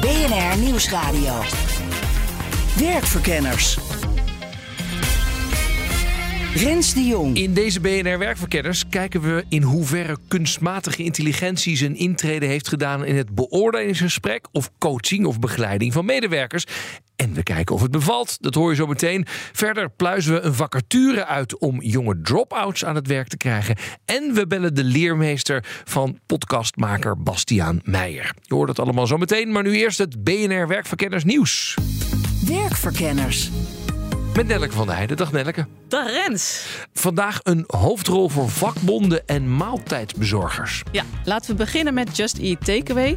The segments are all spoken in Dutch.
BNR Nieuwsradio. Werkverkenners. Rens de Jong. In deze BNR Werkverkenners kijken we in hoeverre kunstmatige intelligentie zijn intrede heeft gedaan in het beoordelingsgesprek of coaching of begeleiding van medewerkers. En we kijken of het bevalt. Dat hoor je zo meteen. Verder pluizen we een vacature uit om jonge drop-outs aan het werk te krijgen. En we bellen de leermeester van podcastmaker Bastiaan Meijer. Je hoort het allemaal zo meteen, maar nu eerst het BNR Werkverkenners nieuws. Werkverkenners. Met Nelleke van der Heijden. Dag Nelleke. Dag Rens. Vandaag een hoofdrol voor vakbonden en maaltijdbezorgers. Ja, laten we beginnen met Just Eat Takeaway.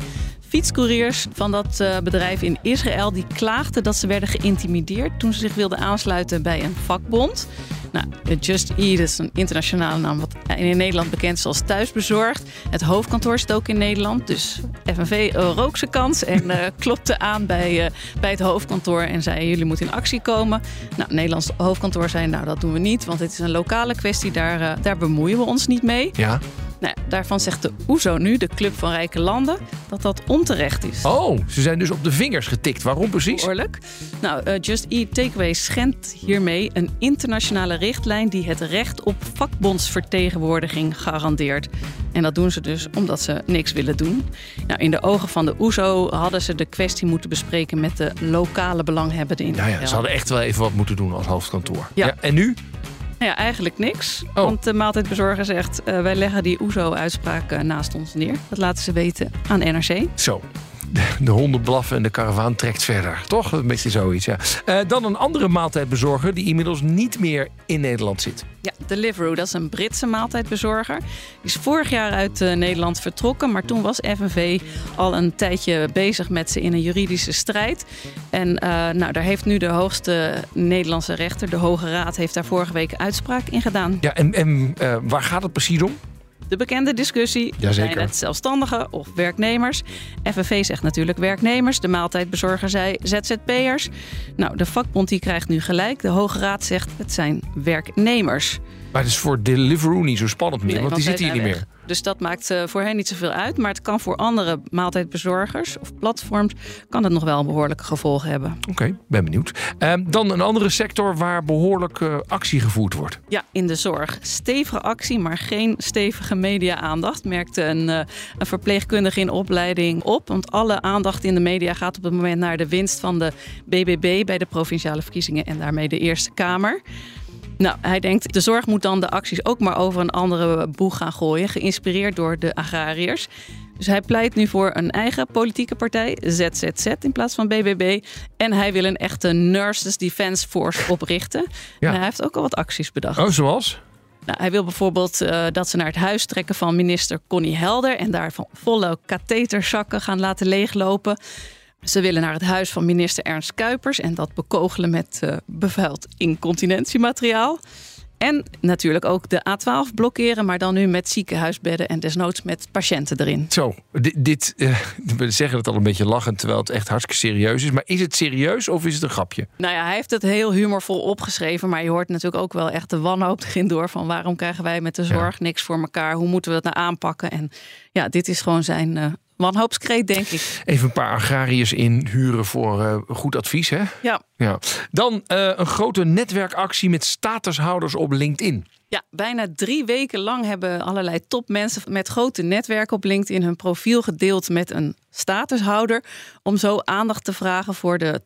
Fietscouriers van dat uh, bedrijf in Israël die klaagden dat ze werden geïntimideerd toen ze zich wilden aansluiten bij een vakbond. Nou, Just Eat is een internationale naam wat in Nederland bekend is als thuisbezorgd. Het hoofdkantoor zit ook in Nederland, dus FNV uh, rook zijn kans en uh, klopte aan bij, bij het hoofdkantoor en zei jullie moeten in actie komen. Nou, het Nederlands hoofdkantoor zei nou dat doen we niet, want het is een lokale kwestie, daar, daar bemoeien we ons niet mee. Ja. Nou, daarvan zegt de OESO nu, de Club van Rijke Landen, dat dat onterecht is. Oh, ze zijn dus op de vingers getikt. Waarom precies? Behoorlijk. Nou, uh, Just Eat Takeaway schendt hiermee een internationale richtlijn die het recht op vakbondsvertegenwoordiging garandeert. En dat doen ze dus omdat ze niks willen doen. Nou, in de ogen van de OESO hadden ze de kwestie moeten bespreken met de lokale belanghebbenden in Ja, ja, ze hadden echt wel even wat moeten doen als hoofdkantoor. Ja. en nu? Nou ja, eigenlijk niks. Oh. Want de maaltijdbezorger zegt... Uh, wij leggen die OESO-uitspraak uh, naast ons neer. Dat laten ze weten aan NRC. Zo. De, de honden blaffen en de karavaan trekt verder. Toch? Een beetje zoiets, ja. Uh, dan een andere maaltijdbezorger die inmiddels niet meer in Nederland zit. Ja, Deliveroo, dat is een Britse maaltijdbezorger. Die is vorig jaar uit Nederland vertrokken. Maar toen was FNV al een tijdje bezig met ze in een juridische strijd. En nou, daar heeft nu de hoogste Nederlandse rechter, de Hoge Raad... heeft daar vorige week uitspraak in gedaan. Ja, en, en waar gaat het precies om? De bekende discussie, Jazeker. zijn het zelfstandigen of werknemers? FNV zegt natuurlijk werknemers, de maaltijdbezorger zei ZZP'ers. Nou, de vakbond die krijgt nu gelijk. De Hoge Raad zegt het zijn werknemers. Maar het is voor Deliveroo niet zo spannend meer, Nee, want die zit hier niet meer. Dus dat maakt uh, voor hen niet zoveel uit. Maar het kan voor andere maaltijdbezorgers of platforms... kan het nog wel behoorlijke gevolgen hebben. Oké, okay, ben benieuwd. Uh, dan een andere sector waar behoorlijk uh, actie gevoerd wordt. Ja, in de zorg. Stevige actie, maar geen stevige media-aandacht... merkte een, uh, een verpleegkundige in opleiding op. Want alle aandacht in de media gaat op het moment naar de winst van de BBB... bij de provinciale verkiezingen en daarmee de Eerste Kamer... Nou, hij denkt, de zorg moet dan de acties ook maar over een andere boeg gaan gooien, geïnspireerd door de agrariërs. Dus hij pleit nu voor een eigen politieke partij, ZZZ in plaats van BBB. En hij wil een echte Nurses Defense Force oprichten. Ja. En hij heeft ook al wat acties bedacht. Oh, zoals? Nou, hij wil bijvoorbeeld uh, dat ze naar het huis trekken van minister Connie Helder... en daar van volle katheterzakken gaan laten leeglopen... Ze willen naar het huis van minister Ernst Kuipers en dat bekogelen met uh, bevuild incontinentiemateriaal. En natuurlijk ook de A12 blokkeren, maar dan nu met ziekenhuisbedden en desnoods met patiënten erin. Zo, dit, dit uh, we zeggen het al een beetje lachend, terwijl het echt hartstikke serieus is. Maar is het serieus of is het een grapje? Nou ja, hij heeft het heel humorvol opgeschreven, maar je hoort natuurlijk ook wel echt de wanhoop erin door van waarom krijgen wij met de zorg ja. niks voor elkaar? Hoe moeten we dat nou aanpakken? En ja, dit is gewoon zijn uh, wanhoopskreet, denk ik. Even een paar agrariërs inhuren voor uh, goed advies, hè? Ja. ja. Dan uh, een grote netwerkactie met statushouders op LinkedIn. Ja, bijna drie weken lang hebben allerlei topmensen met grote netwerken op LinkedIn hun profiel gedeeld met een statushouder. Om zo aandacht te vragen voor de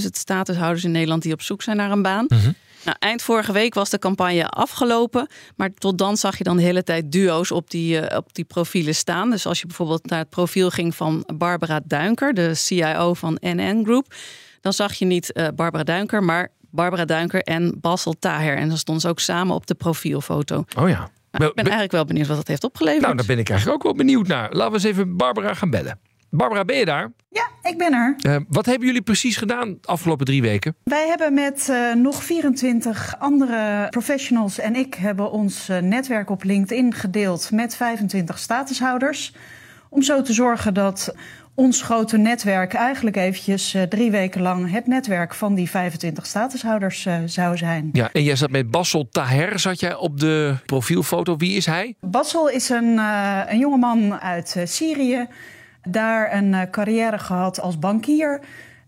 80.000 statushouders in Nederland die op zoek zijn naar een baan. Mm -hmm. Nou, eind vorige week was de campagne afgelopen. Maar tot dan zag je dan de hele tijd duo's op die, uh, op die profielen staan. Dus als je bijvoorbeeld naar het profiel ging van Barbara Duinker, de CIO van NN Group. Dan zag je niet uh, Barbara Duinker, maar Barbara Duinker en Basel Taher. En dan stonden ze ook samen op de profielfoto. Oh ja. Nou, ik ben eigenlijk wel benieuwd wat dat heeft opgeleverd. Nou, daar ben ik eigenlijk ook wel benieuwd naar. Laten we eens even Barbara gaan bellen. Barbara, ben je daar? Ja, Ik ben er. Uh, wat hebben jullie precies gedaan de afgelopen drie weken? Wij hebben met uh, nog 24 andere professionals en ik hebben ons uh, netwerk op LinkedIn gedeeld met 25 statushouders. Om zo te zorgen dat ons grote netwerk eigenlijk eventjes drie weken lang het netwerk van die 25 statushouders zou zijn. Ja, en jij zat met Bassel Taher, zat jij op de profielfoto. Wie is hij? Bassel is een, een jongeman uit Syrië. Daar een carrière gehad als bankier.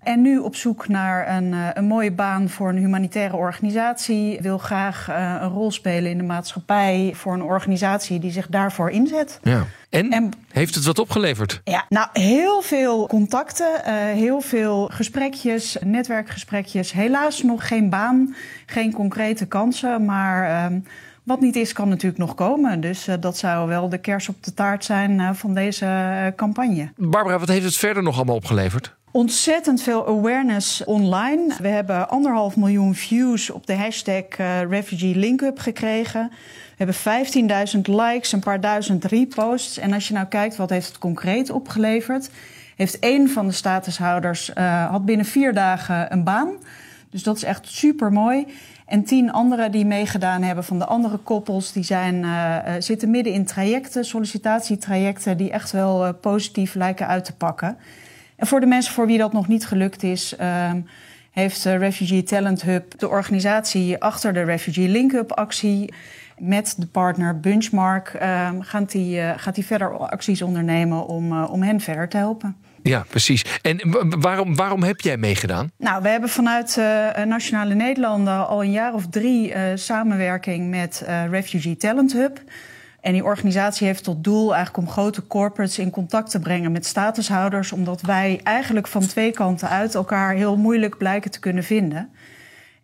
En nu op zoek naar een, een mooie baan voor een humanitaire organisatie. Wil graag een rol spelen in de maatschappij voor een organisatie die zich daarvoor inzet. Ja. En, en, heeft het wat opgeleverd? Ja, nou heel veel contacten, uh, heel veel gesprekjes, netwerkgesprekjes. Helaas nog geen baan, geen concrete kansen, maar. Uh, wat niet is, kan natuurlijk nog komen. Dus uh, dat zou wel de kers op de taart zijn uh, van deze uh, campagne. Barbara, wat heeft het verder nog allemaal opgeleverd? Ontzettend veel awareness online. We hebben anderhalf miljoen views op de hashtag Refugee Linkup gekregen. We hebben 15.000 likes, een paar duizend reposts. En als je nou kijkt wat heeft het concreet opgeleverd... heeft één van de statushouders had binnen vier dagen een baan. Dus dat is echt super mooi. En tien anderen die meegedaan hebben van de andere koppels... die zijn, uh, zitten midden in trajecten, sollicitatietrajecten... die echt wel uh, positief lijken uit te pakken. En voor de mensen voor wie dat nog niet gelukt is... Uh, heeft Refugee Talent Hub de organisatie achter de Refugee Link Up actie met de partner Benchmark uh, gaat die, gaat die verder acties ondernemen om, om hen verder te helpen. Ja, precies. En waarom, waarom heb jij meegedaan? Nou, we hebben vanuit uh, Nationale Nederlanden al een jaar of drie samenwerking met Refugee Talent Hub. En die organisatie heeft tot doel eigenlijk om grote corporates in contact te brengen met statushouders, omdat wij eigenlijk van twee kanten uit elkaar heel moeilijk blijken te kunnen vinden.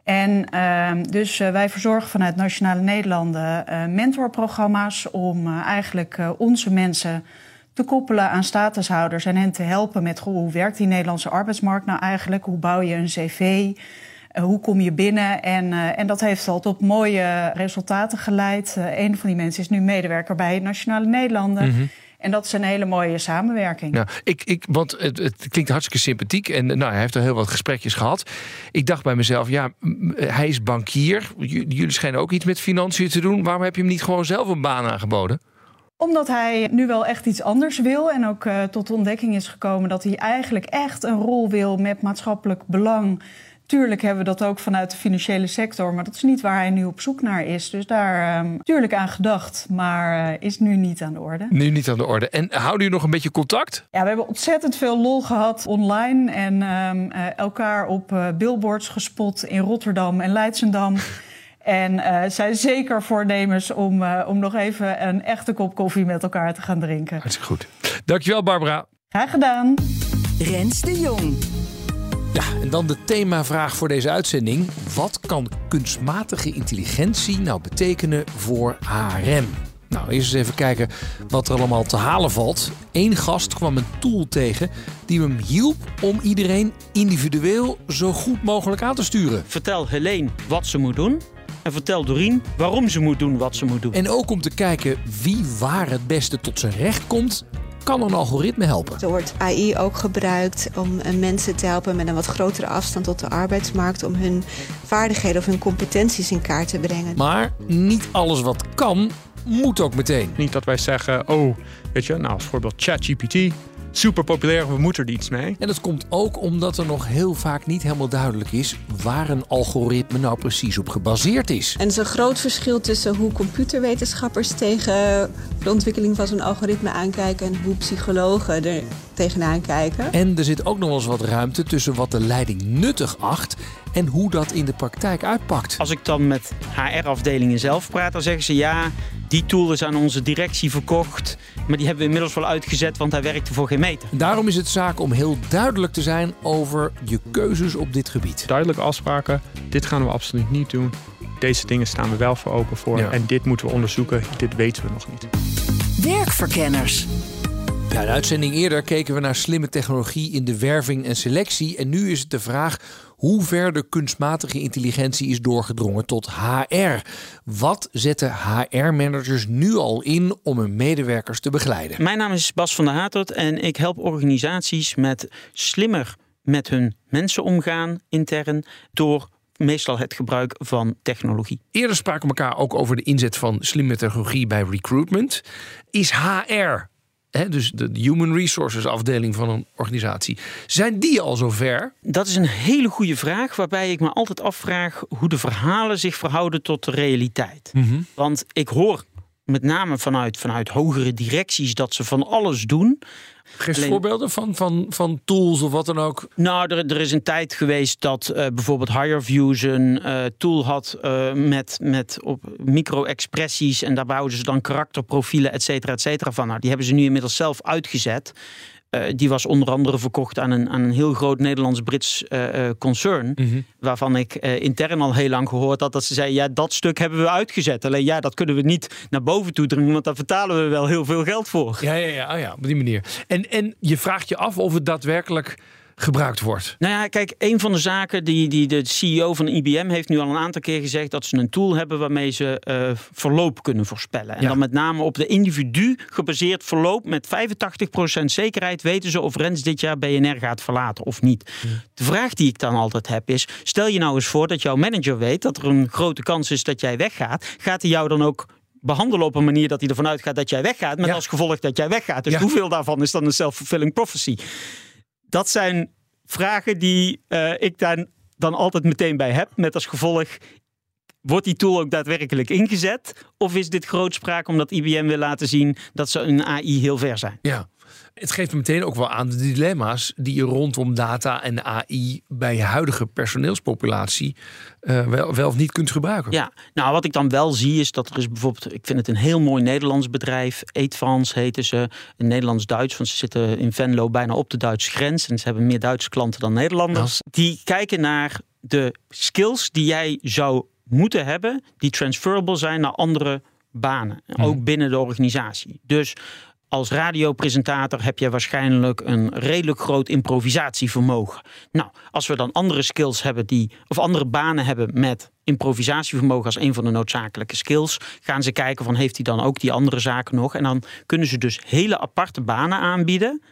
En uh, dus wij verzorgen vanuit Nationale Nederlanden mentorprogramma's om eigenlijk onze mensen te koppelen aan statushouders en hen te helpen met goh, hoe werkt die Nederlandse arbeidsmarkt nou eigenlijk? Hoe bouw je een cv? hoe kom je binnen? En, en dat heeft al tot mooie resultaten geleid. een van die mensen is nu medewerker bij Nationale Nederlanden. Mm -hmm. En dat is een hele mooie samenwerking. Ja, ik, ik, want het, het klinkt hartstikke sympathiek. En nou, hij heeft er heel wat gesprekjes gehad. Ik dacht bij mezelf, ja, hij is bankier. Jullie schijnen ook iets met financiën te doen. Waarom heb je hem niet gewoon zelf een baan aangeboden? Omdat hij nu wel echt iets anders wil. En ook uh, tot de ontdekking is gekomen dat hij eigenlijk echt een rol wil met maatschappelijk belang. Tuurlijk hebben we dat ook vanuit de financiële sector, maar dat is niet waar hij nu op zoek naar is. Dus daar um, tuurlijk aan gedacht, maar uh, is nu niet aan de orde. Nu niet aan de orde. En houden jullie nog een beetje contact? Ja, we hebben ontzettend veel lol gehad online en um, uh, elkaar op uh, billboards gespot in Rotterdam en Leidsendam. En uh, zijn zeker voornemens om, uh, om nog even een echte kop koffie met elkaar te gaan drinken. Hartstikke goed. Dankjewel, Barbara. Graag gedaan. Rens de Jong. Ja, en dan de themavraag voor deze uitzending. Wat kan kunstmatige intelligentie nou betekenen voor HRM? Nou, eerst eens even kijken wat er allemaal te halen valt. Eén gast kwam een tool tegen die hem hielp om iedereen individueel zo goed mogelijk aan te sturen. Vertel Helene wat ze moet doen. En vertel Doreen waarom ze moet doen wat ze moet doen. En ook om te kijken wie waar het beste tot zijn recht komt kan een algoritme helpen. Er wordt AI ook gebruikt om mensen te helpen met een wat grotere afstand tot de arbeidsmarkt. Om hun vaardigheden of hun competenties in kaart te brengen. Maar niet alles wat kan, moet ook meteen. Niet dat wij zeggen, oh, weet je, nou als voorbeeld ChatGPT. Super populair, we moeten er iets mee. En dat komt ook omdat er nog heel vaak niet helemaal duidelijk is waar een algoritme nou precies op gebaseerd is. En er is een groot verschil tussen hoe computerwetenschappers tegen de ontwikkeling van zo'n algoritme aankijken en hoe psychologen er tegenaan kijken. En er zit ook nog wel eens wat ruimte tussen wat de leiding nuttig acht en hoe dat in de praktijk uitpakt. Als ik dan met HR-afdelingen zelf praat, dan zeggen ze ja, die tool is aan onze directie verkocht, maar die hebben we inmiddels wel uitgezet, want hij werkte voor geen meter. Daarom is het zaak om heel duidelijk te zijn over je keuzes op dit gebied. Duidelijke afspraken, dit gaan we absoluut niet doen. Deze dingen staan we wel voor open voor Ja. en dit moeten we onderzoeken, dit weten we nog niet. Werkverkenners. Ja, de uitzending eerder keken we naar slimme technologie in de werving en selectie. En nu is het de vraag hoe ver de kunstmatige intelligentie is doorgedrongen tot HR. Wat zetten HR-managers nu al in om hun medewerkers te begeleiden? Mijn naam is Bas van der Hatert en ik help organisaties met slimmer met hun mensen omgaan intern door meestal het gebruik van technologie. Eerder spraken we elkaar ook over de inzet van slimme technologie bij recruitment. Is HR Hè, dus de human resources afdeling van een organisatie. Zijn die al zover? Dat is een hele goede vraag, waarbij ik me altijd afvraag hoe de verhalen zich verhouden tot de realiteit. Mhm. Want ik hoor met name vanuit, vanuit hogere directies dat ze van alles doen. Geef Alleen- voorbeelden van, van, van tools of wat dan ook. Nou, er, er is een tijd geweest dat eh, bijvoorbeeld HireViews een eh, tool had eh, met, met op micro-expressies. En daar bouwden ze dan karakterprofielen, et cetera, et cetera van. Nou, die hebben ze nu inmiddels zelf uitgezet. Eh, die was onder andere verkocht aan een, aan een heel groot Nederlands-Brits eh, eh, concern. Waarvan ik intern al heel lang gehoord had dat ze zeiden: ja, dat stuk hebben we uitgezet. Alleen ja, dat kunnen we niet naar boven toe dringen, want daar vertalen we wel heel veel geld voor. Ja, ja, ja, oh ja op die manier. En, en je vraagt je af of het daadwerkelijk gebruikt wordt. Nou ja, kijk, een van de zaken die, die de CEO van IBM heeft nu al een aantal keer gezegd dat ze een tool hebben waarmee ze eh, verloop kunnen voorspellen. En Ja. dan met name op de individu gebaseerd verloop met 85% zekerheid weten ze of Rens dit jaar BNR gaat verlaten of niet. De vraag die ik dan altijd heb is, stel je nou eens voor dat jouw manager weet dat er een grote kans is dat jij weggaat. Gaat hij jou dan ook behandelen op een manier dat hij ervan uitgaat dat jij weggaat, met Ja. als gevolg dat jij weggaat. Dus Ja. hoeveel daarvan is dan een self-fulfilling prophecy? Dat zijn vragen die eh, ik daar dan altijd meteen bij heb. Met als gevolg, wordt die tool ook daadwerkelijk ingezet? Of is dit grootspraak omdat IBM wil laten zien dat ze een AI heel ver zijn? Ja. Het geeft me meteen ook wel aan de dilemma's die je rondom data en AI bij je huidige personeelspopulatie eh, wel, wel of niet kunt gebruiken. Ja, nou wat ik dan wel zie is dat er is bijvoorbeeld, ik vind het een heel mooi Nederlands bedrijf, Eatvans heten ze, een Nederlands-Duits, want ze zitten in Venlo bijna op de Duitse grens en ze hebben meer Duitse klanten dan Nederlanders. Die kijken naar de skills die jij zou moeten hebben, die transferable zijn naar andere banen, ook binnen de organisatie. Dus als radiopresentator heb je waarschijnlijk een redelijk groot improvisatievermogen. Nou, als we dan andere skills hebben die, of andere banen hebben met improvisatievermogen als een van de noodzakelijke skills, gaan ze kijken van heeft hij dan ook die andere zaken nog? En dan kunnen ze dus hele aparte banen aanbieden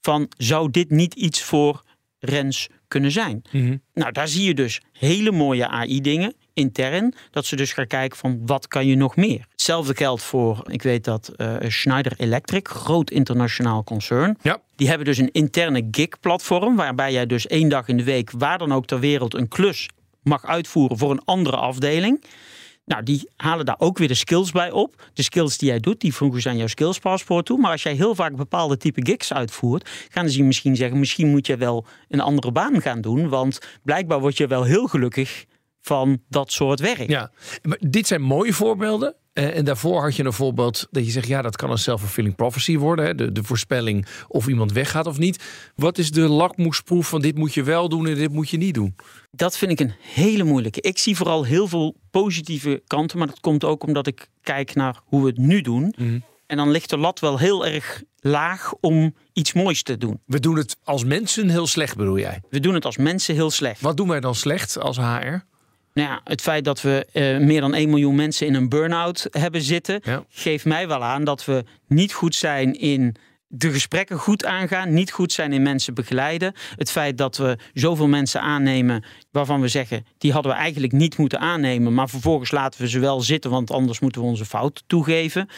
van zou dit niet iets voor Rens kunnen zijn? Nou, daar zie je dus hele mooie AI-dingen intern. Dat ze dus gaan kijken van wat kan je nog meer. Hetzelfde geldt voor, ik weet dat eh, Schneider Electric, groot internationaal concern. Ja. Die hebben dus een interne gig-platform. Waarbij jij dus één dag in de week, waar dan ook ter wereld, een klus mag uitvoeren voor een andere afdeling. Nou, die halen daar ook weer de skills bij op. De skills die jij doet, die voegen ze aan jouw skillspaspoort toe. Maar als jij heel vaak bepaalde type gigs uitvoert, gaan ze je misschien zeggen: misschien moet je wel een andere baan gaan doen. Want blijkbaar word je wel heel gelukkig van dat soort werk. Ja, maar dit zijn mooie voorbeelden. Eh, en daarvoor had je een voorbeeld dat je zegt, ja, dat kan een self-fulfilling prophecy worden. Hè? De, de voorspelling of iemand weggaat of niet. Wat is de lakmoesproef van dit moet je wel doen en dit moet je niet doen? Dat vind ik een hele moeilijke. Ik zie vooral heel veel positieve kanten, maar dat komt ook omdat ik kijk naar hoe we het nu doen. En dan ligt de lat wel heel erg laag om iets moois te doen. We doen het als mensen heel slecht, bedoel jij? We doen het als mensen heel slecht. Wat doen wij dan slecht als HR? Nou ja, het feit dat we eh, meer dan 1 miljoen mensen in een burn-out hebben zitten, Ja. geeft mij wel aan dat we niet goed zijn in de gesprekken goed aangaan, niet goed zijn in mensen begeleiden. Het feit dat we zoveel mensen aannemen waarvan we zeggen, die hadden we eigenlijk niet moeten aannemen, maar vervolgens laten we ze wel zitten, want anders moeten we onze fout toegeven.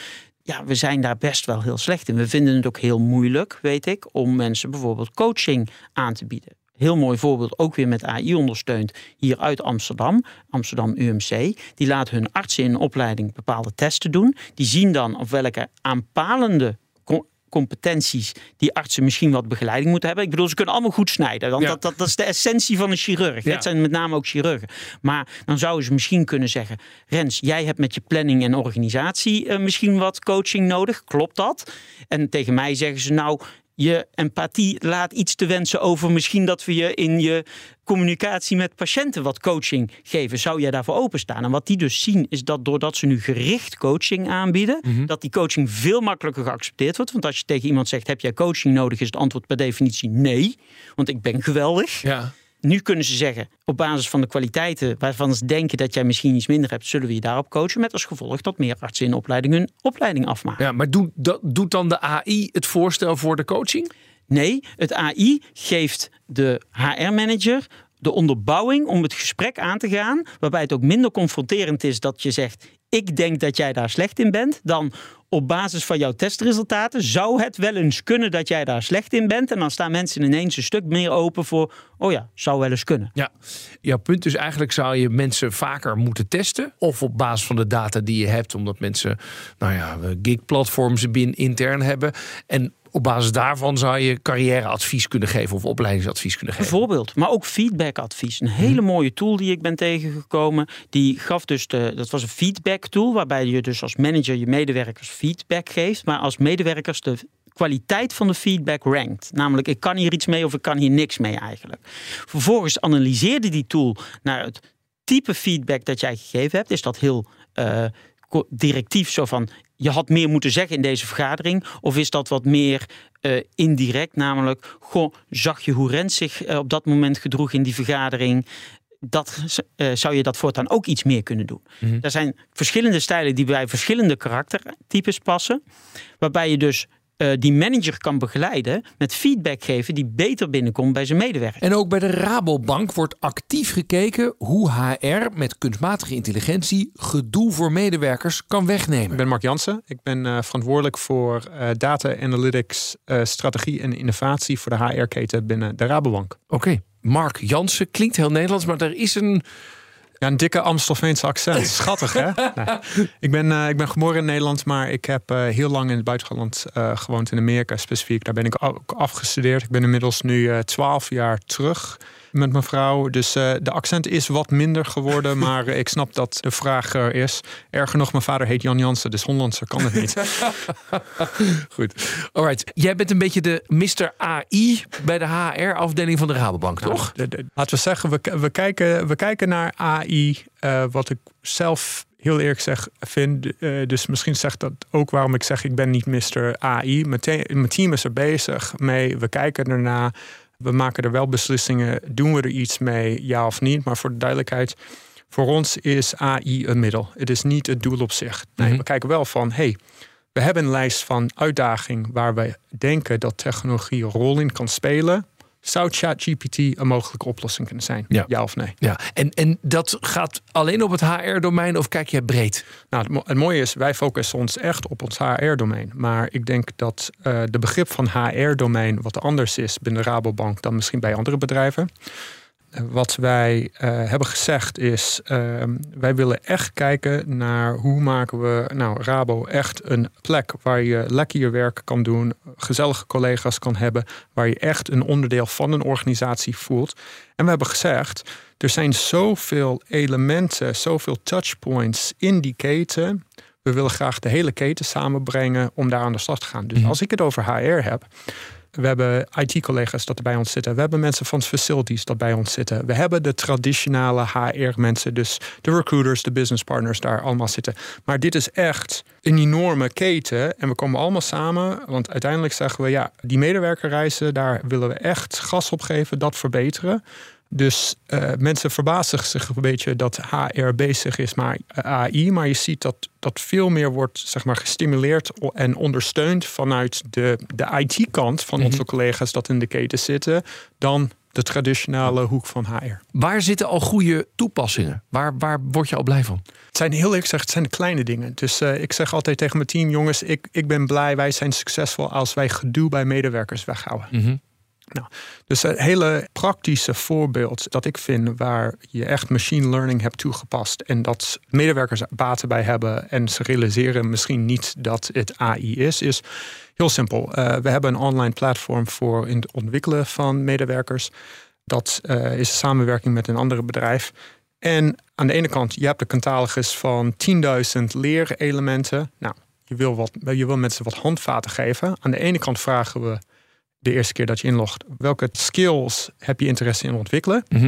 Ja, we zijn daar best wel heel slecht in. We vinden het ook heel moeilijk, weet ik, om mensen bijvoorbeeld coaching aan te bieden. Heel mooi voorbeeld, ook weer met AI ondersteund, hier uit Amsterdam, Amsterdam UMC. Die laten hun artsen in opleiding bepaalde testen doen. Die zien dan op welke aanpalende co- competenties die artsen misschien wat begeleiding moeten hebben. Ik bedoel, ze kunnen allemaal goed snijden, want Ja. dat, dat, dat is de essentie van een chirurg. Ja. Dat zijn met name ook chirurgen. Maar dan zouden ze misschien kunnen zeggen, Rens, jij hebt met je planning en organisatie eh, misschien wat coaching nodig. Klopt dat? En tegen mij zeggen ze, nou, je empathie laat iets te wensen over misschien dat we je in je communicatie met patiënten wat coaching geven. Zou jij daarvoor openstaan? En wat die dus zien is dat doordat ze nu gericht coaching aanbieden, Mhm. dat die coaching veel makkelijker geaccepteerd wordt. Want als je tegen iemand zegt, heb jij coaching nodig, is het antwoord per definitie nee. Want ik ben geweldig. Ja. Nu kunnen ze zeggen, op basis van de kwaliteiten waarvan ze denken dat jij misschien iets minder hebt, zullen we je daarop coachen. Met als gevolg dat meer artsen in opleiding hun opleiding afmaken. ja, maar doet, dat, doet dan de AI het voorstel voor de coaching? Nee, het AI geeft de HR-manager de onderbouwing om het gesprek aan te gaan, waarbij het ook minder confronterend is dat je zegt: Ik denk dat jij daar slecht in bent, dan op basis van jouw testresultaten zou het wel eens kunnen dat jij daar slecht in bent. En dan staan mensen ineens een stuk meer open voor: Oh ja, zou wel eens kunnen. Ja, jouw punt is eigenlijk zou je mensen vaker moeten testen. Of op basis van de data die je hebt, omdat mensen, nou ja, gig-platforms binnen intern hebben. En op basis daarvan zou je carrièreadvies kunnen geven of opleidingsadvies kunnen geven. Bijvoorbeeld, maar ook feedbackadvies. Een hele mooie tool die ik ben tegengekomen. Die gaf dus de, dat was een feedback tool, waarbij je dus als manager je medewerkers feedback geeft, maar als medewerkers de kwaliteit van de feedback rankt. Namelijk, ik kan hier iets mee of ik kan hier niks mee eigenlijk. Vervolgens analyseerde die tool naar het type feedback dat jij gegeven hebt. Is dat heel eh, directief, zo van je had meer moeten zeggen in deze vergadering? Of is dat wat meer eh, indirect, namelijk, goh, zag je hoe Rens zich eh, op dat moment gedroeg in die vergadering? Dat, eh, zou je dat voortaan ook iets meer kunnen doen. Mhm. Er zijn verschillende stijlen die bij verschillende karaktertypes passen, waarbij je dus eh, die manager kan begeleiden met feedback geven die beter binnenkomt bij zijn medewerker. En ook bij de Rabobank wordt actief gekeken hoe HR met kunstmatige intelligentie gedoe voor medewerkers kan wegnemen. Ik ben Mark Jansen. Ik ben eh, verantwoordelijk voor eh, data analytics, eh, strategie en innovatie voor de HR-keten binnen de Rabobank. Oké, Mark Jansen klinkt heel Nederlands, maar er is een. Ja, een dikke Amstelveense accent. Schattig, hè? Nee. Ik, ben, eh, ik ben geboren in Nederland, maar ik heb eh, heel lang in het buitenland eh, gewoond, in Amerika specifiek. Daar ben ik ook afgestudeerd. Ik ben inmiddels nu twaalf jaar terug met mijn vrouw. Dus eh, de accent is wat minder geworden, maar eh, ik snap dat de vraag er is. Erger nog, mijn vader heet Jan Jansen, dus Hollandse kan het niet. Goed. Alright. Jij bent een beetje de Mr. AI bij de HR-afdeling van de Rabobank, toch? De- de- laten we zeggen, we, we, kijken, we kijken naar AI, eh, wat ik zelf heel eerlijk zeg vind. dus misschien zegt dat ook waarom ik zeg, ik ben niet Mr. AI. Mijn, te- mijn team is er bezig mee. We kijken ernaar. We maken er wel beslissingen. Doen we er iets mee, ja of niet? Maar voor de duidelijkheid, voor ons is AI een middel. Het is niet het doel op zich. Nee, Mhm. we kijken wel van, hey, we hebben een lijst van uitdagingen waar wij denken dat technologie een rol in kan spelen. Zou ChatGPT een mogelijke oplossing kunnen zijn? Ja. of nee? Ja. En, en dat gaat alleen op het HR-domein of kijk jij breed? Nou, het, mo- het mooie is, wij focussen ons echt op ons HR-domein. Maar ik denk dat eh, de begrip van HR-domein wat anders is binnen Rabobank dan misschien bij andere bedrijven. Wat wij eh, hebben gezegd is, ehm, wij willen echt kijken naar hoe maken we nou, Rabo echt een plek waar je lekker je werk kan doen, gezellige collega's kan hebben, waar je echt een onderdeel van een organisatie voelt. En we hebben gezegd, er zijn zoveel elementen, zoveel touchpoints in die keten. We willen graag de hele keten samenbrengen om daar aan de slag te gaan. Dus Mhm. als ik het over HR heb, we hebben IT-collega's dat er bij ons zitten. We hebben mensen van facilities dat bij ons zitten. We hebben de traditionele HR-mensen, dus de recruiters, de business partners daar allemaal zitten. Maar dit is echt een enorme keten en we komen allemaal samen. Want uiteindelijk zeggen we, ja, die medewerkerreizen, daar willen we echt gas op geven, dat verbeteren. Dus eh, mensen verbazen zich een beetje dat HR bezig is maar AI. Maar je ziet dat dat veel meer wordt zeg maar, gestimuleerd en ondersteund vanuit de, de IT-kant van onze collega's dat in de keten zitten, dan de traditionele hoek van HR. Waar zitten al goede toepassingen? Waar, waar word je al blij van? Het zijn heel eerlijk gezegd, het zijn de kleine dingen. Dus eh, ik zeg altijd tegen mijn team, jongens, ik, ik ben blij, wij zijn succesvol als wij gedoe bij medewerkers weghouden. Nou, dus een hele praktische voorbeeld dat ik vind waar je echt machine learning hebt toegepast en dat medewerkers baten bij hebben en ze realiseren misschien niet dat het AI is, is heel simpel. Eh, we hebben een online platform voor het ontwikkelen van medewerkers. Dat eh, is samenwerking met een ander bedrijf. En aan de ene kant, je hebt de catalogus van 10.000 leerelementen. Nou, je wil, wat, je wil mensen wat handvaten geven. Aan de ene kant vragen we de eerste keer dat je inlogt. Welke skills heb je interesse in ontwikkelen? Mhm.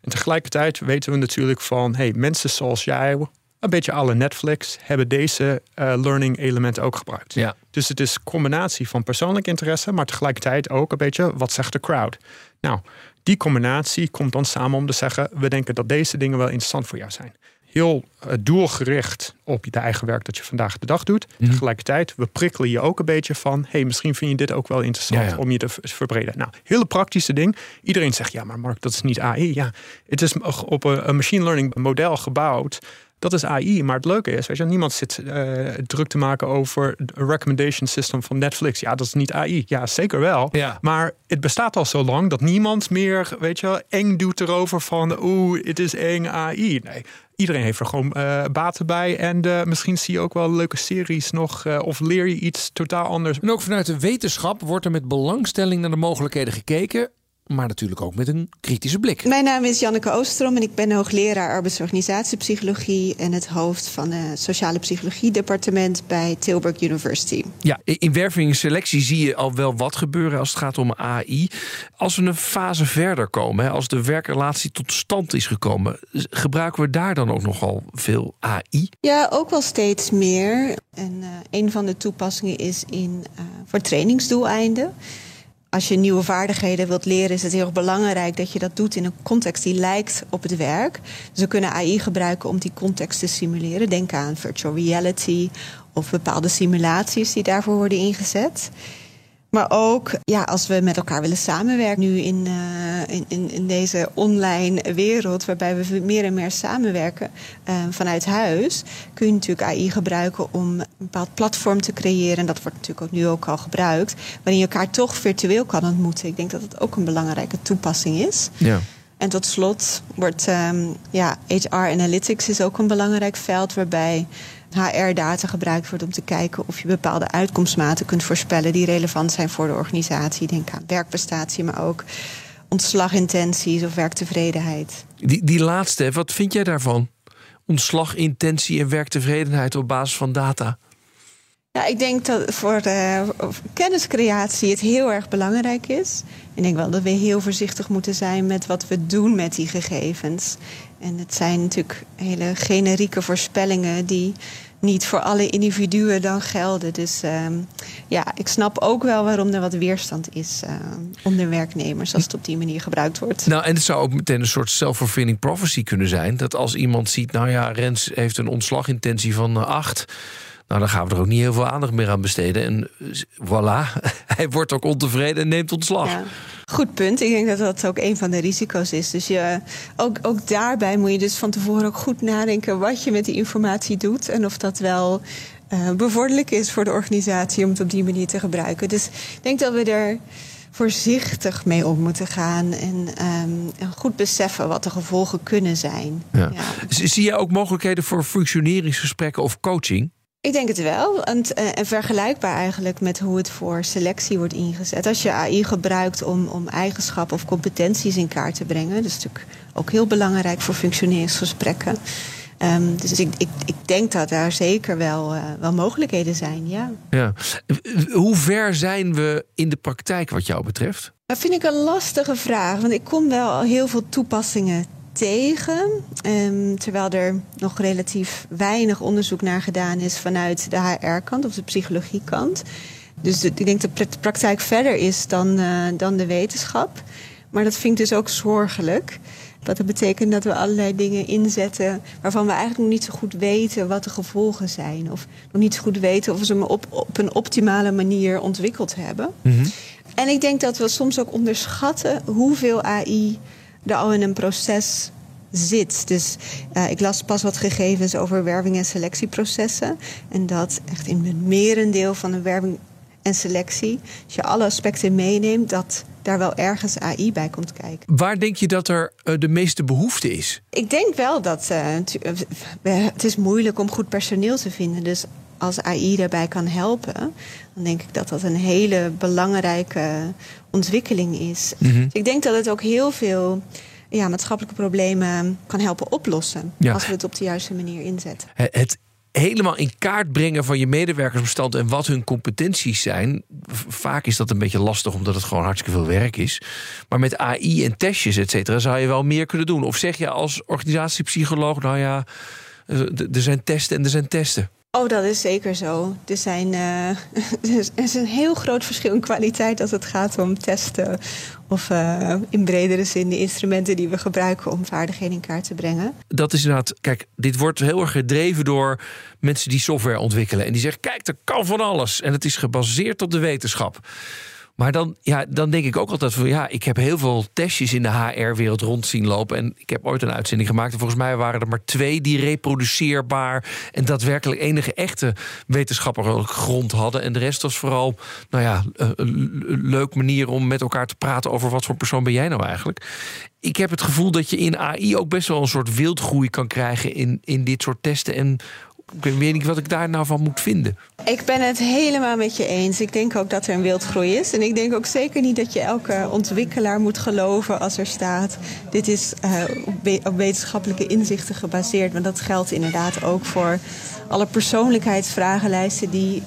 En tegelijkertijd weten we natuurlijk van, hey, mensen zoals jij, een beetje alle Netflix, hebben deze uh, learning elementen ook gebruikt. Ja. Dus het is een combinatie van persoonlijk interesse, maar tegelijkertijd ook een beetje wat zegt de crowd. Nou, die combinatie komt dan samen om te zeggen, we denken dat deze dingen wel interessant voor jou zijn heel uh, doelgericht op je eigen werk dat je vandaag de dag doet. Mhm. Tegelijkertijd, we prikkelen je ook een beetje van... hey, misschien vind je dit ook wel interessant Ja, ja. om je te verbreden. Nou, hele praktische ding. Iedereen zegt, ja, maar Mark, dat is niet AI. Ja, het is op een, een machine learning model gebouwd... Dat is AI, maar het leuke is, weet je, niemand zit eh, druk te maken over het recommendation system van Netflix. Ja, dat is niet AI. Ja, zeker wel. Ja. Maar het bestaat al zo lang dat niemand meer, weet je, eng doet erover van, oeh, het is eng AI. Nee, iedereen heeft er gewoon eh, baten bij. En eh, misschien zie je ook wel leuke series nog, eh, of leer je iets totaal anders. En ook vanuit de wetenschap wordt er met belangstelling naar de mogelijkheden gekeken. Maar natuurlijk ook met een kritische blik. Mijn naam is Janneke Oostrom en ik ben hoogleraar arbeidsorganisatiepsychologie en het hoofd van het sociale psychologie departement bij Tilburg University. Ja, in werving en selectie zie je al wel wat gebeuren als het gaat om AI. Als we een fase verder komen, als de werkrelatie tot stand is gekomen, gebruiken we daar dan ook nogal veel AI? Ja, ook wel steeds meer. En uh, een van de toepassingen is in, uh, voor trainingsdoeleinden. Als je nieuwe vaardigheden wilt leren, is het heel belangrijk dat je dat doet in een context die lijkt op het werk. Dus we kunnen AI gebruiken om die context te simuleren. Denk aan virtual reality of bepaalde simulaties die daarvoor worden ingezet. Maar ook ja, als we met elkaar willen samenwerken, nu in, uh, in, in, deze online wereld, waarbij we meer en meer samenwerken uh, vanuit huis, kun je natuurlijk AI gebruiken om een bepaald platform te creëren. En dat wordt natuurlijk ook nu ook al gebruikt, waarin je elkaar toch virtueel kan ontmoeten. Ik denk dat het ook een belangrijke toepassing is. Ja. En tot slot wordt um, ja, HR Analytics is ook een belangrijk veld waarbij HR-data gebruikt wordt om te kijken of je bepaalde uitkomstmaten kunt voorspellen die relevant zijn voor de organisatie. Denk aan werkprestatie, maar ook ontslagintenties of werktevredenheid. Die, die laatste, wat vind jij daarvan? Ontslagintentie en werktevredenheid op basis van data? Ja, ik denk dat voor uh, kenniscreatie het heel erg belangrijk is. Ik denk wel dat we heel voorzichtig moeten zijn met wat we doen met die gegevens. En het zijn natuurlijk hele generieke voorspellingen die niet voor alle individuen dan gelden. Dus uh, ja, ik snap ook wel waarom er wat weerstand is uh, onder werknemers als het op die manier gebruikt wordt. Nou, en het zou ook meteen een soort self-fulfilling prophecy kunnen zijn. Dat als iemand ziet, nou ja, Rens heeft een ontslagintentie van uh, acht. Nou, dan gaan we er ook niet heel veel aandacht meer aan besteden. En voilà, hij wordt ook ontevreden en neemt ontslag. Ja. Goed punt. Ik denk dat dat ook een van de risico's is. Dus je, ook, ook daarbij moet je dus van tevoren ook goed nadenken wat je met die informatie doet. En of dat wel uh, bevorderlijk is voor de organisatie om het op die manier te gebruiken. Dus ik denk dat we er voorzichtig mee om moeten gaan en um, goed beseffen wat de gevolgen kunnen zijn. Ja. Ja. Zie je ook mogelijkheden voor functioneringsgesprekken of coaching? Ik denk het wel. En, en, vergelijkbaar eigenlijk met hoe het voor selectie wordt ingezet. Als je AI gebruikt om, om eigenschappen of competenties in kaart te brengen, dat is natuurlijk ook heel belangrijk voor functioneringsgesprekken. Um, dus ik, ik, ik, denk dat daar zeker wel, uh, wel mogelijkheden zijn, ja. ja. Hoe ver zijn we in de praktijk wat jou betreft? Dat vind ik een lastige vraag. Want ik kom wel heel veel toepassingen tegen. Um, terwijl er nog relatief weinig onderzoek naar gedaan is vanuit de HR-kant of de psychologiekant. Dus de, ik denk dat de praktijk verder is dan, uh, dan de wetenschap. Maar dat vind ik dus ook zorgelijk. Wat dat betekent dat we allerlei dingen inzetten waarvan we eigenlijk nog niet zo goed weten wat de gevolgen zijn. Of nog niet zo goed weten of we ze op, op een optimale manier ontwikkeld hebben. Mhm. Mm -hmm. En ik denk dat we soms ook onderschatten hoeveel AI er al in een proces zit. Dus uh, ik las pas wat gegevens over werving- en selectieprocessen. En dat echt in het merendeel van de werving en selectie, als je alle aspecten meeneemt, dat daar wel ergens AI bij komt kijken. Waar denk je dat er uh, de meeste behoefte is? Ik denk wel dat uh, het is moeilijk om goed personeel te vinden. Dus als AI daarbij kan helpen, dan denk ik dat dat een hele belangrijke ontwikkeling is. Mhm. Mm -hmm. dus ik denk dat het ook heel veel ja, maatschappelijke problemen kan helpen oplossen. Ja. Als we het op de juiste manier inzetten. Het helemaal in kaart brengen van je medewerkersbestand en wat hun competenties zijn. Vaak is dat een beetje lastig omdat het gewoon hartstikke veel werk is. Maar met AI en testjes, et cetera, zou je wel meer kunnen doen. Of zeg je als organisatiepsycholoog, nou ja, eh, er zijn testen en er zijn testen. Oh, dat is zeker zo. Er, zijn, uh, er is een heel groot verschil in kwaliteit als het gaat om testen of uh, in bredere zin de instrumenten die we gebruiken om vaardigheden in kaart te brengen. Dat is inderdaad, kijk, dit wordt heel erg gedreven door mensen die software ontwikkelen. En die zeggen, kijk, er kan van alles. En het is gebaseerd op de wetenschap. Maar dan, ja, dan denk ik ook altijd van ja, ik heb heel veel testjes in de HR-wereld rond zien lopen. En ik heb ooit een uitzending gemaakt. En volgens mij waren er maar twee die reproduceerbaar en daadwerkelijk enige echte wetenschappelijke grond hadden. En de rest was vooral, nou ja, een leuk manier om met elkaar te praten over wat voor persoon ben jij nou eigenlijk. Ik heb het gevoel dat je in AI ook best wel een soort wildgroei kan krijgen in, in dit soort testen. En ik weet niet wat ik daar nou van moet vinden. Ik ben het helemaal met je eens. Ik denk ook dat er een wildgroei is. En ik denk ook zeker niet dat je elke ontwikkelaar moet geloven als er staat... dit is uh, op wetenschappelijke inzichten gebaseerd. Want dat geldt inderdaad ook voor alle persoonlijkheidsvragenlijsten... die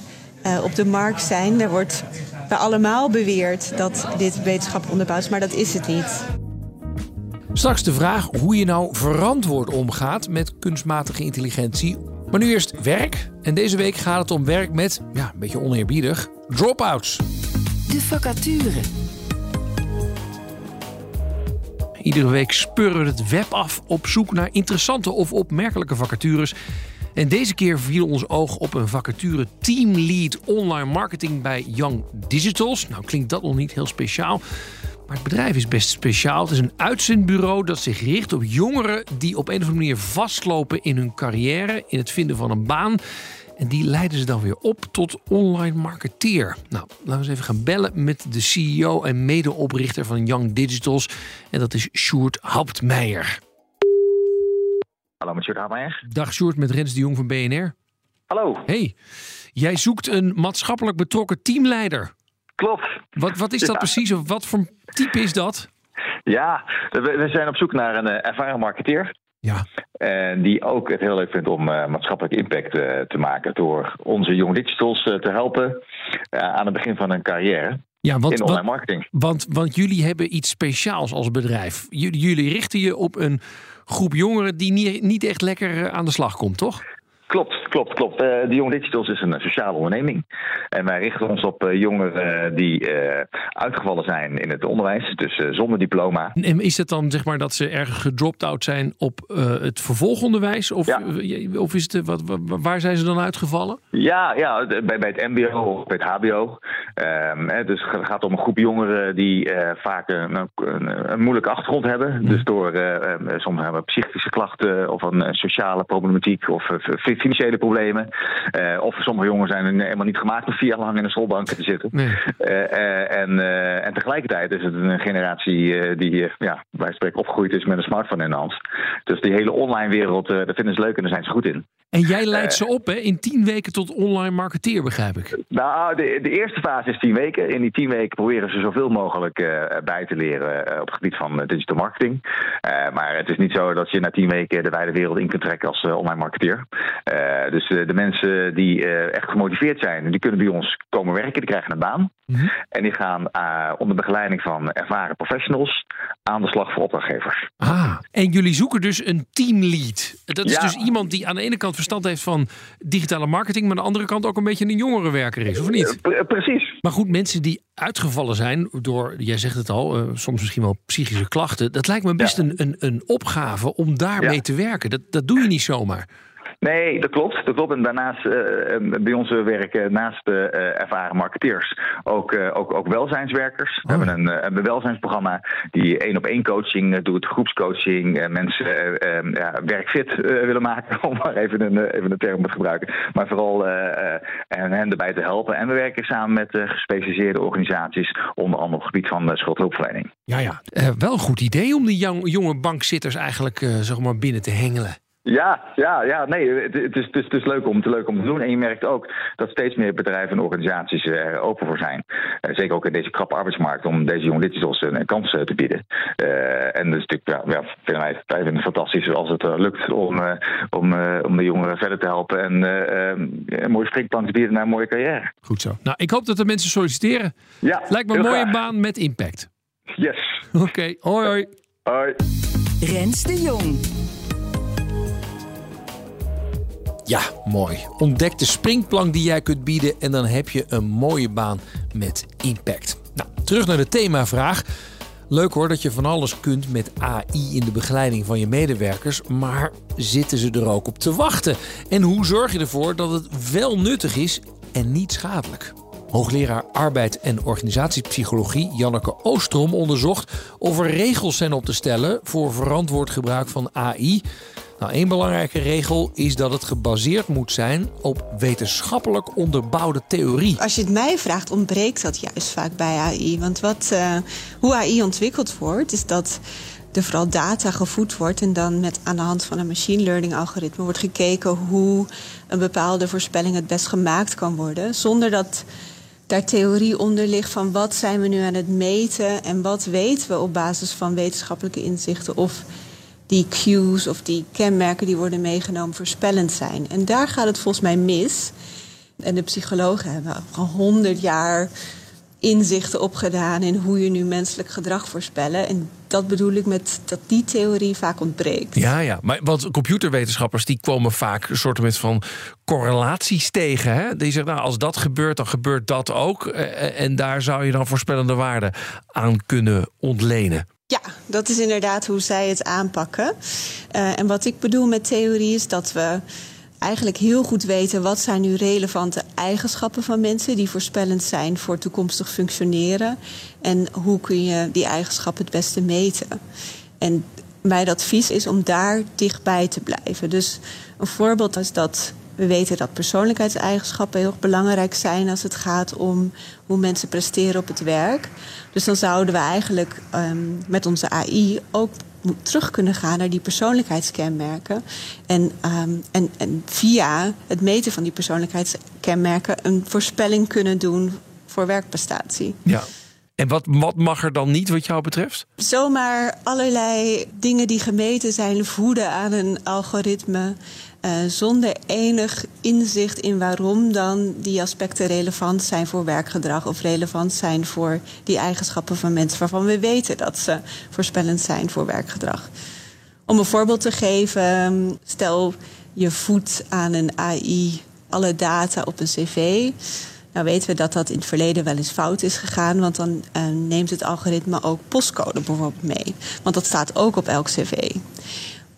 uh, op de markt zijn. Er wordt bij allemaal beweerd dat dit wetenschap onderbouwd is, maar dat is het niet. Straks de vraag hoe je nou verantwoord omgaat met kunstmatige intelligentie maar nu eerst werk. En deze week gaat het om werk met, ja, een beetje oneerbiedig, drop-outs. De vacature. Iedere week speuren we het web af op zoek naar interessante of opmerkelijke vacatures. En deze keer viel ons oog op een vacature Teamlead Online Marketing bij Young Digitals. Nou klinkt dat nog niet heel speciaal. Maar het bedrijf is best speciaal. Het is een uitzendbureau dat zich richt op jongeren die op een of andere manier vastlopen in hun carrière, in het vinden van een baan. En die leiden ze dan weer op tot online marketeer. Nou, laten we eens even gaan bellen met de CEO en medeoprichter van Young Digitals. En dat is Sjoerd Hauptmeijer. Hallo, met Sjoerd Hauptmeijer. Dag Sjoerd, met Rens de Jong van BNR. Hallo. Hey, jij zoekt een maatschappelijk betrokken teamleider. Klopt. Wat, wat is dat precies? Of wat voor type is dat? Ja, we, zijn op zoek naar een uh, ervaren marketeer. Ja. En die ook het heel leuk vindt om uh, maatschappelijk impact uh, te maken. Door onze Young Digitals te helpen aan het begin van hun carrière. Ja, want, in online marketing. Want, want jullie hebben iets speciaals als bedrijf. Jullie, jullie richten je op een groep jongeren die niet, niet echt lekker aan de slag komt, toch? Klopt, klopt, klopt. Uh, de Young Digitals is een sociale onderneming. En wij richten ons op uh, jongeren die uh, uitgevallen zijn in het onderwijs, dus zonder diploma. En is het dan zeg maar dat ze erg gedropt out zijn op het vervolgonderwijs? Of, ja. of is het, wat, waar zijn ze dan uitgevallen? Ja, ja bij, bij het MBO of bij het HBO. Um, dus het gaat om een groep jongeren die vaak een, een, een, moeilijke achtergrond hebben. Dus door sommigen hebben psychische klachten of een sociale problematiek of financiële problemen. Uh, of sommige jongens zijn helemaal niet gemaakt om vier jaar lang in een schoolbank te zitten. Nee. Uh, en, en tegelijkertijd is het een generatie die ja, bij spreken opgegroeid is met een smartphone in de hand. Dus die hele online wereld, daar vinden ze leuk en daar zijn ze goed in. En jij leidt ze op hè, in tien weken tot online marketeer, begrijp ik. Nou, de, de eerste fase is tien weken. In die tien weken proberen ze zoveel mogelijk uh, bij te leren uh, op het gebied van digital marketing. Maar het is niet zo dat je na tien weken de wijde wereld in kunt trekken als online marketeer. Dus de mensen die echt gemotiveerd zijn, die kunnen bij ons komen werken. Die krijgen een baan. Mm -hmm. En die gaan onder begeleiding van ervaren professionals aan de slag voor opdrachtgevers. Ah, en jullie zoeken dus een teamlead. Dat is ja. dus iemand die aan de ene kant verstand heeft van digitale marketing, maar aan de andere kant ook een beetje een jongerenwerker is, of niet? Pre precies. Maar goed, mensen die uitgevallen zijn door, jij zegt het al, uh, soms misschien wel psychische klachten, dat lijkt me best ja. een, een, een opgave om daarmee ja. te werken. Dat, dat doe je niet zomaar. Nee, dat klopt. Dat klopt. En daarnaast, uh, bij ons werken naast de uh, ervaren marketeers ook, ook, ook welzijnswerkers. We hebben een, welzijnsprogramma die één op één coaching doet, groepscoaching, mensen ja, werkfit willen maken, om maar even een, even een term te gebruiken. Maar vooral en hen erbij te helpen. En we werken samen met gespecialiseerde organisaties, onder andere op het gebied van schuldhulpverlening. Ja, ja. wel een goed idee om die jong, jonge bankzitters eigenlijk zeg maar binnen te hengelen. Ja, ja, ja, nee, het, het, is, het, is, het is leuk om, het leuk om te doen. En je merkt ook dat steeds meer bedrijven en organisaties er open voor zijn. Uh, zeker ook in deze krappe arbeidsmarkt om deze jonge digitals een, een kans te bieden. Uh, en dat is natuurlijk, ja, ja vinden wij, wij vinden het fantastisch als het lukt om, om, om de jongeren verder te helpen en een mooie springplank te bieden naar een mooie carrière. Goed zo. Nou, ik hoop dat er mensen solliciteren. Ja, Lijkt me een mooie graag. baan met impact. Yes. Oké, okay. hoi hoi. Hoi. Rens de Jong. Ja, mooi. Ontdek de springplank die jij kunt bieden en dan heb je een mooie baan met impact. Nou, terug naar de themavraag. Leuk hoor dat je van alles kunt met AI in de begeleiding van je medewerkers, maar zitten ze er ook op te wachten? En hoe zorg je ervoor dat het wel nuttig is en niet schadelijk? Hoogleraar arbeid en organisatiepsychologie Janneke Oostrom onderzocht of er regels zijn op te stellen voor verantwoord gebruik van AI. Nou, één belangrijke regel is dat het gebaseerd moet zijn op wetenschappelijk onderbouwde theorie. Als je het mij vraagt, ontbreekt dat juist vaak bij AI. Want wat, uh, hoe AI ontwikkeld wordt, is dat er vooral data gevoed wordt en dan met aan de hand van een machine learning algoritme wordt gekeken hoe een bepaalde voorspelling het best gemaakt kan worden, zonder dat daar theorie onder ligt van wat zijn we nu aan het meten en wat weten we op basis van wetenschappelijke inzichten of die cues of die kenmerken die worden meegenomen voorspellend zijn. En daar gaat het volgens mij mis. En de psychologen hebben al honderd jaar inzichten opgedaan in hoe je nu menselijk gedrag voorspellen. En dat bedoel ik met dat die theorie vaak ontbreekt. Ja, ja. Maar want computerwetenschappers die komen vaak een soort van correlaties tegen. Hè? Die zeggen, nou, als dat gebeurt, dan gebeurt dat ook. Eh, eh, en daar zou je dan voorspellende waarden aan kunnen ontlenen. Ja, dat is inderdaad hoe zij het aanpakken. Uh, en wat ik bedoel met theorie is dat we eigenlijk heel goed weten wat zijn nu relevante eigenschappen van mensen die voorspellend zijn voor toekomstig functioneren. En hoe kun je die eigenschappen het beste meten. En mijn advies is om daar dichtbij te blijven. Dus een voorbeeld is dat we weten dat persoonlijkheidseigenschappen heel belangrijk zijn als het gaat om hoe mensen presteren op het werk. Dus dan zouden we eigenlijk um, met onze AI ook terug kunnen gaan naar die persoonlijkheidskenmerken. En, um, en, en via het meten van die persoonlijkheidskenmerken een voorspelling kunnen doen voor werkprestatie. Ja. En wat, wat mag er dan niet wat jou betreft? Zomaar allerlei dingen die gemeten zijn voeden aan een algoritme. Uh, zonder enig inzicht in waarom dan die aspecten relevant zijn voor werkgedrag of relevant zijn voor die eigenschappen van mensen waarvan we weten dat ze voorspellend zijn voor werkgedrag. Om een voorbeeld te geven, stel je voedt aan een AI alle data op een cv. Nou weten we dat dat in het verleden wel eens fout is gegaan, want dan uh, neemt het algoritme ook postcode bijvoorbeeld mee. Want dat staat ook op elk cv.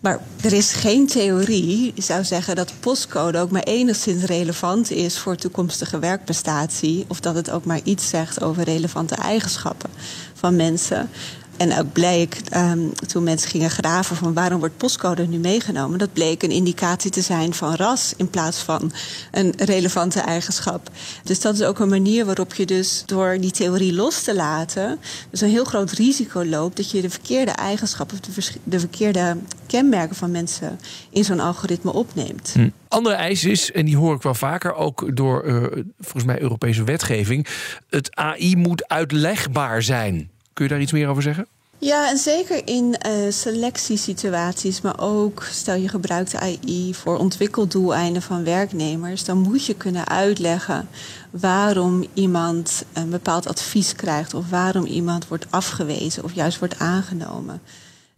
Maar er is geen theorie die zou zeggen dat postcode ook maar enigszins relevant is voor toekomstige werkprestatie. Of dat het ook maar iets zegt over relevante eigenschappen van mensen. En ook bleek, um, toen mensen gingen graven van waarom wordt postcode nu meegenomen, dat bleek een indicatie te zijn van ras in plaats van een relevante eigenschap. Dus dat is ook een manier waarop je dus door die theorie los te laten, dus een heel groot risico loopt dat je de verkeerde eigenschappen of de, de verkeerde kenmerken van mensen in zo'n algoritme opneemt. Hm. Andere eis is, en die hoor ik wel vaker, ook door uh, volgens mij Europese wetgeving, het AI moet uitlegbaar zijn. Kun je daar iets meer over zeggen? Ja, en zeker in uh, selectiesituaties, maar ook stel je gebruikt AI voor ontwikkeldoeleinden van werknemers, dan moet je kunnen uitleggen waarom iemand een bepaald advies krijgt of waarom iemand wordt afgewezen of juist wordt aangenomen.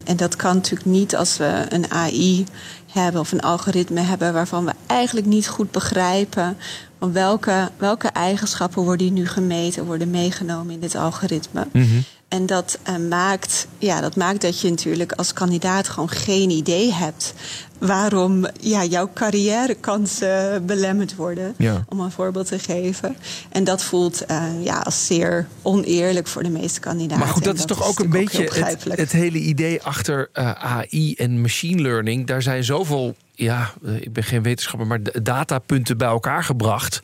En dat kan natuurlijk niet als we een AI hebben of een algoritme hebben waarvan we eigenlijk niet goed begrijpen van welke, welke eigenschappen worden nu gemeten, worden meegenomen in dit algoritme. Mm -hmm. En dat, uh, maakt, ja, dat maakt dat je natuurlijk als kandidaat gewoon geen idee hebt waarom ja, jouw carrièrekansen belemmerd worden. Ja. Om een voorbeeld te geven. En dat voelt uh, ja, als zeer oneerlijk voor de meeste kandidaten. Maar goed, dat, is toch ook een beetje het, het, hele idee achter uh, AI en machine learning. Daar zijn zoveel, ja, ik ben geen wetenschapper, maar datapunten bij elkaar gebracht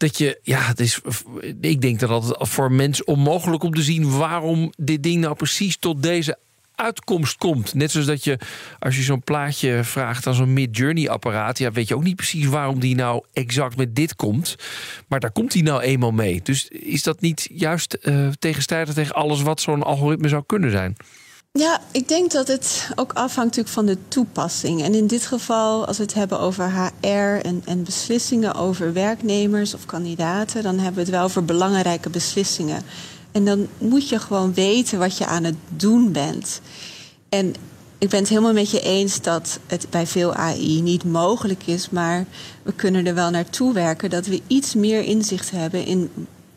dat je, ja, het is, ik denk dat het voor mensen onmogelijk om te zien waarom dit ding nou precies tot deze uitkomst komt. Net zoals dat je, als je zo'n plaatje vraagt aan zo'n mid-journey-apparaat, ja, weet je ook niet precies waarom die nou exact met dit komt. Maar daar komt hij nou eenmaal mee. Dus is dat niet juist uh, tegenstrijdig tegen alles wat zo'n algoritme zou kunnen zijn? Ja, ik denk dat het ook afhangt natuurlijk van de toepassing. En in dit geval, als we het hebben over HR en, en beslissingen over werknemers of kandidaten, dan hebben we het wel over belangrijke beslissingen. En dan moet je gewoon weten wat je aan het doen bent. En ik ben het helemaal met je eens dat het bij veel AI niet mogelijk is, maar we kunnen er wel naartoe werken dat we iets meer inzicht hebben in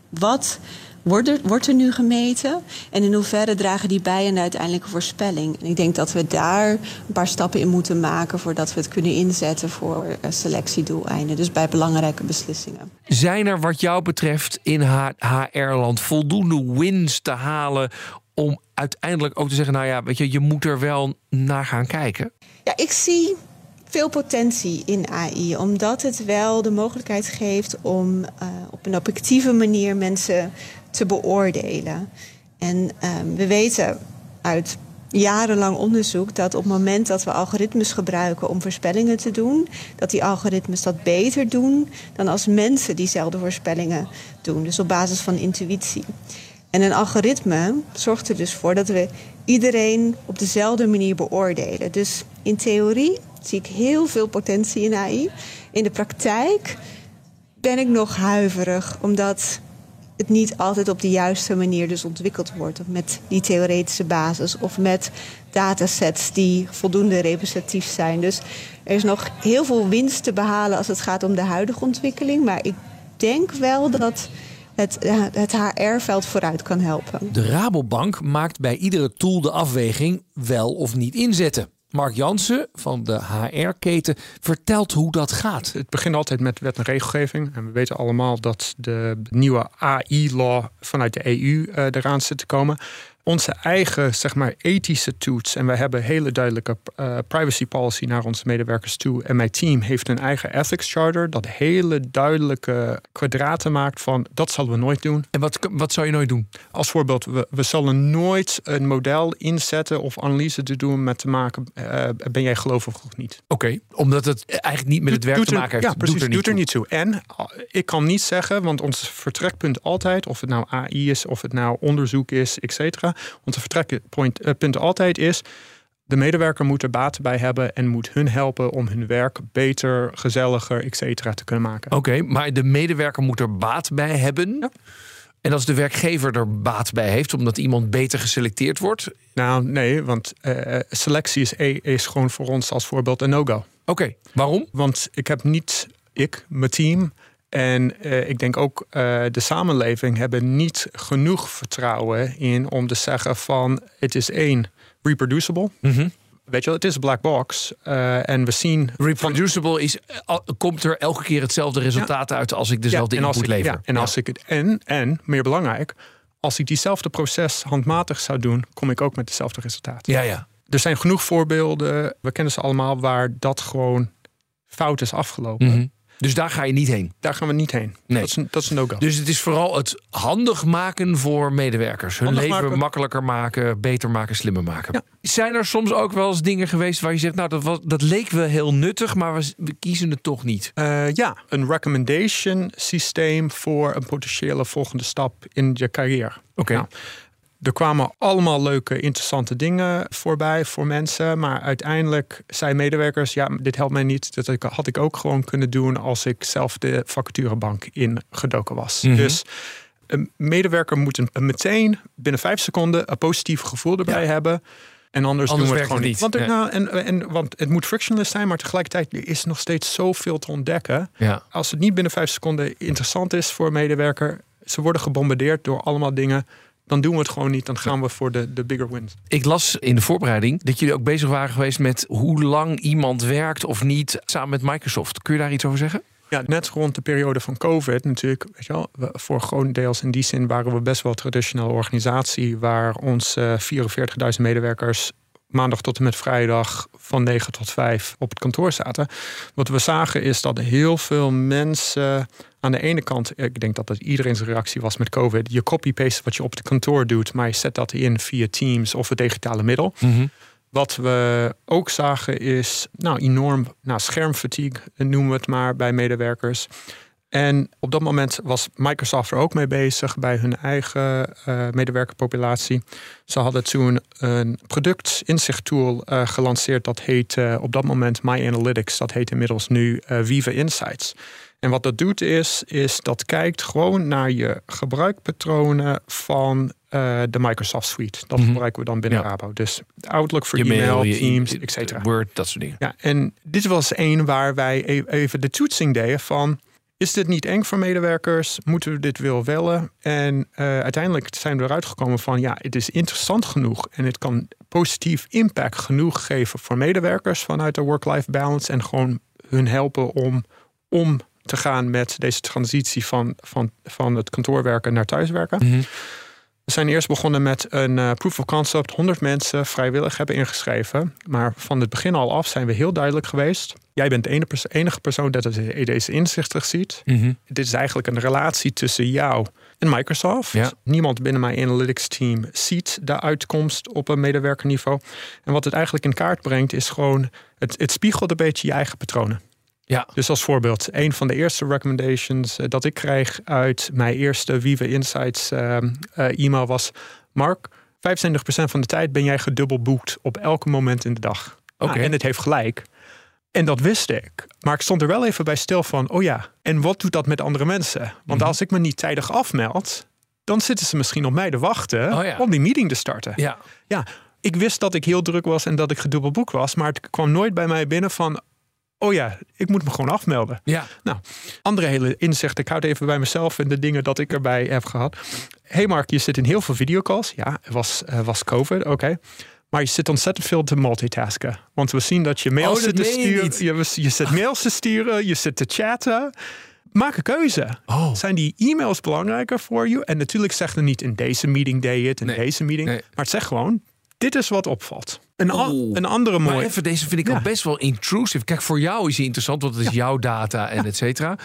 wat wordt er, wordt er nu gemeten? En in hoeverre dragen die bij aan de uiteindelijke voorspelling? En ik denk dat we daar een paar stappen in moeten maken voordat we het kunnen inzetten voor eh, selectiedoeleinden. Dus bij belangrijke beslissingen. Zijn er wat jou betreft in HR-land voldoende wins te halen om uiteindelijk ook te zeggen, nou ja, weet je, je moet er wel naar gaan kijken? Ja, ik zie veel potentie in AI, omdat het wel de mogelijkheid geeft om uh, op een objectieve manier mensen te beoordelen. En um, we weten uit jarenlang onderzoek dat op het moment dat we algoritmes gebruiken om voorspellingen te doen, dat die algoritmes dat beter doen dan als mensen diezelfde voorspellingen doen. Dus op basis van intuïtie. En een algoritme zorgt er dus voor dat we iedereen op dezelfde manier beoordelen. Dus in theorie zie ik heel veel potentie in AI. In de praktijk ben ik nog huiverig, omdat het niet altijd op de juiste manier dus ontwikkeld wordt. Of met die theoretische basis of met datasets die voldoende representatief zijn. Dus er is nog heel veel winst te behalen als het gaat om de huidige ontwikkeling. Maar ik denk wel dat het, het HR-veld vooruit kan helpen. De Rabobank maakt bij iedere tool de afweging wel of niet inzetten. Mark Jansen van de HR-keten vertelt hoe dat gaat. Het begint altijd met wet en regelgeving. En we weten allemaal dat de nieuwe AI-law vanuit de EU uh, eraan zit te komen onze eigen zeg maar, ethische toets. En wij hebben hele duidelijke uh, privacy policy naar onze medewerkers toe. En mijn team heeft een eigen ethics charter. Dat hele duidelijke kwadraten maakt van dat zullen we nooit doen. En wat, wat zou je nooit doen? Als voorbeeld, we, we zullen nooit een model inzetten of analyse te doen met te maken. Uh, ben jij gelovig of niet? Oké, omdat het eigenlijk niet met het werk te maken heeft. Ja, precies. Doet er, niet, doet er niet toe. En uh, ik kan niet zeggen, want ons vertrekpunt altijd, of het nou AI is, of het nou onderzoek is, et cetera onze vertrekpunt uh, altijd is. De medewerker moet er baat bij hebben en moet hun helpen om hun werk beter, gezelliger, et cetera, te kunnen maken. Oké, maar de medewerker moet er baat bij hebben. Ja. En als de werkgever er baat bij heeft, omdat iemand beter geselecteerd wordt? Nou, nee, want uh, selectie is, is gewoon voor ons als voorbeeld een no-go. Oké, waarom? Want ik heb niet, ik, mijn team, en uh, ik denk ook uh, de samenleving hebben niet genoeg vertrouwen in om te zeggen van het is één reproducible. Mm -hmm. Weet je wel, het is een black box. Uh, en we zien. Reproducible van... is. Komt er elke keer hetzelfde resultaat ja. uit als ik dezelfde ja, input lever? Ja, en als ik het. En, en meer belangrijk, als ik diezelfde proces handmatig zou doen, kom ik ook met hetzelfde resultaat. Ja, ja. Er zijn genoeg voorbeelden, we kennen ze allemaal, waar dat gewoon fout is afgelopen. Mm -hmm. Dus daar ga je niet heen? Daar gaan we niet heen. Nee. Dat is, dat is een no-go. Dus het is vooral het handig maken voor medewerkers. Hun leven maken. makkelijker maken, beter maken, slimmer maken. Ja. Zijn er soms ook wel eens dingen geweest waar je zegt... nou, dat, was, dat leek wel heel nuttig, maar we, we kiezen het toch niet? Uh, ja, een recommendation systeem voor een potentiële volgende stap in je carrière. Oké. Okay. Nou, er kwamen allemaal leuke, interessante dingen voorbij voor mensen. Maar uiteindelijk zei medewerkers: ja, dit helpt mij niet. Dat had ik ook gewoon kunnen doen als ik zelf de vacaturebank ingedoken was. Mm -hmm. Dus een medewerker moet een, meteen binnen vijf seconden een positief gevoel erbij ja. hebben. En anders, anders doen we het gewoon niet. Want, er, ja. nou, en, en, want het moet frictionless zijn, maar tegelijkertijd is er nog steeds zoveel te ontdekken. Ja. Als het niet binnen vijf seconden interessant is voor een medewerker, ze worden gebombardeerd door allemaal dingen dan doen we het gewoon niet. Dan gaan we voor de, de bigger wins. Ik las in de voorbereiding dat jullie ook bezig waren geweest met hoe lang iemand werkt of niet samen met Microsoft. Kun je daar iets over zeggen? Ja, net rond de periode van COVID natuurlijk. Weet je wel, voor grotendeels in die zin waren we best wel een traditionele organisatie waar onze 44.000 medewerkers maandag tot en met vrijdag van 9 tot 5 op het kantoor zaten. Wat we zagen is dat heel veel mensen aan de ene kant, ik denk dat dat iedereen zijn reactie was met COVID. Je copy-paste wat je op het kantoor doet, maar je zet dat in via Teams of het digitale middel. Mhm. Wat we ook zagen is nou, enorm nou, schermfatigue, noemen we het maar, bij medewerkers. En op dat moment was Microsoft er ook mee bezig bij hun eigen uh, medewerkerpopulatie. Ze hadden toen een productinzichttool uh, gelanceerd dat heet uh, op dat moment My Analytics. Dat heet inmiddels nu Viva Insights. En wat dat doet is, is dat kijkt gewoon naar je gebruikpatronen van de Microsoft Suite. Dat Mhm. gebruiken we dan binnen Ja. Rabo. Dus Outlook voor Je e-mail, mail, Teams, e- et cetera. Word, dat soort dingen. Ja, en dit was één waar wij e- even de toetsing deden van... is dit niet eng voor medewerkers? Moeten we dit wel willen? En eh, uiteindelijk zijn we eruit gekomen van... ja, het is interessant genoeg en het kan positief impact genoeg geven... voor medewerkers vanuit de work-life balance... en gewoon hun helpen om, om te gaan met deze transitie van, van, van het kantoorwerken naar thuiswerken. Mhm. We zijn eerst begonnen met een eh, proof of concept. 100 mensen vrijwillig hebben ingeschreven. Maar van het begin al af zijn we heel duidelijk geweest. Jij bent de enige persoon dat het- deze inzichten ziet. Mhm. Dit is eigenlijk een relatie tussen jou en Microsoft. Ja. Niemand binnen mijn analytics team ziet de uitkomst op een medewerkerniveau. En wat het eigenlijk in kaart brengt is gewoon... het, het spiegelt een beetje je eigen patronen. Ja. Dus als voorbeeld, een van de eerste recommendations eh, dat ik kreeg uit mijn eerste Viva Insights ehm, eh, e-mail was: Mark, 25% van de tijd ben jij gedubbelboekt op elke moment in de dag. Oké. Nou, en het heeft gelijk. En dat wist ik. Maar ik stond er wel even bij stil van: oh ja, en wat doet dat met andere mensen? Want Mhm. als ik me niet tijdig afmeld, dan zitten ze misschien op mij te wachten Oh ja. om die meeting te starten. Ja. Ja, ik wist dat ik heel druk was en dat ik gedubbelboekt was, maar het kwam nooit bij mij binnen van. Oh ja, ik moet me gewoon afmelden. Ja. Nou, andere hele inzicht. Ik houd even bij mezelf en de dingen dat ik erbij heb gehad. hey Mark, je zit in heel veel videocalls. Ja, het was, eh, was COVID, oké. Maar je zit ontzettend veel te multitasken. Want we zien dat je mails Oh, dat zit te je sturen. Je, je zit mails te sturen, je zit te chatten. Maak een keuze. Oh. Zijn die e-mails belangrijker voor je? En natuurlijk zegt het niet in deze meeting deed je het, in Nee. deze meeting. Nee. Maar het zegt gewoon, dit is wat opvalt. Een, Oh. een andere Maar mooie... even, deze vind ik Ja. al best wel intrusive. Kijk, voor jou is die interessant, want het is jouw data en et cetera.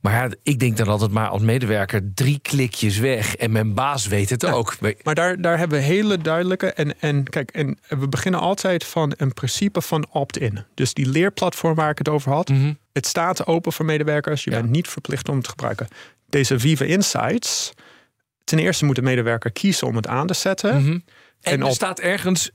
Maar ja, ik denk dan altijd maar als medewerker drie klikjes weg en mijn baas weet het ook. Maar daar, daar hebben we hele duidelijke. En, en kijk, en we beginnen altijd van een principe van opt-in. Dus die leerplatform waar ik het over had. Mhm. Het staat open voor medewerkers. Je Ja. bent niet verplicht om het te gebruiken. Deze Viva Insights. Ten eerste moet de medewerker kiezen om het aan te zetten. Mhm. En, En er op- staat ergens,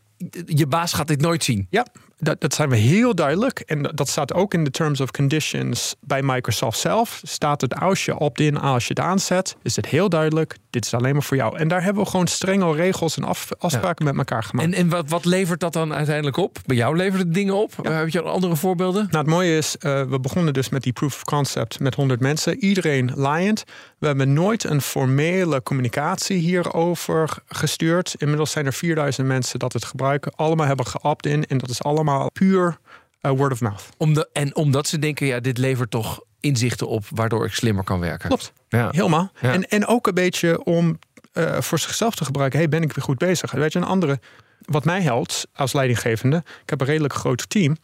je baas gaat dit nooit zien. Ja, dat, dat zijn we heel duidelijk. En dat- dat staat ook in de terms of conditions bij Microsoft zelf. Staat het als je opt-in, als je het aanzet, is het heel duidelijk. Dit is alleen maar voor jou. En daar hebben we gewoon strenge regels en af- afspraken met elkaar gemaakt. En, en wat, wat levert dat dan uiteindelijk op? Bij jou levert het dingen op? Heb je andere voorbeelden? Nou, het mooie is, eh, we begonnen dus met die proof of concept met 100 mensen. Iedereen laaiend. We hebben nooit een formele communicatie hierover gestuurd. Inmiddels zijn er 4000 mensen dat het gebruiken. Allemaal hebben geopt-in en dat is allemaal puur eh, word of mouth. Om de, en omdat ze denken, ja, dit levert toch inzichten op waardoor ik slimmer kan werken. Klopt. Ja. Helemaal. Ja. En, en ook een beetje om eh, voor zichzelf te gebruiken. Hey, ben ik weer goed bezig? Weet je, een andere... Wat mij helpt als leidinggevende... Ik heb een redelijk groot team.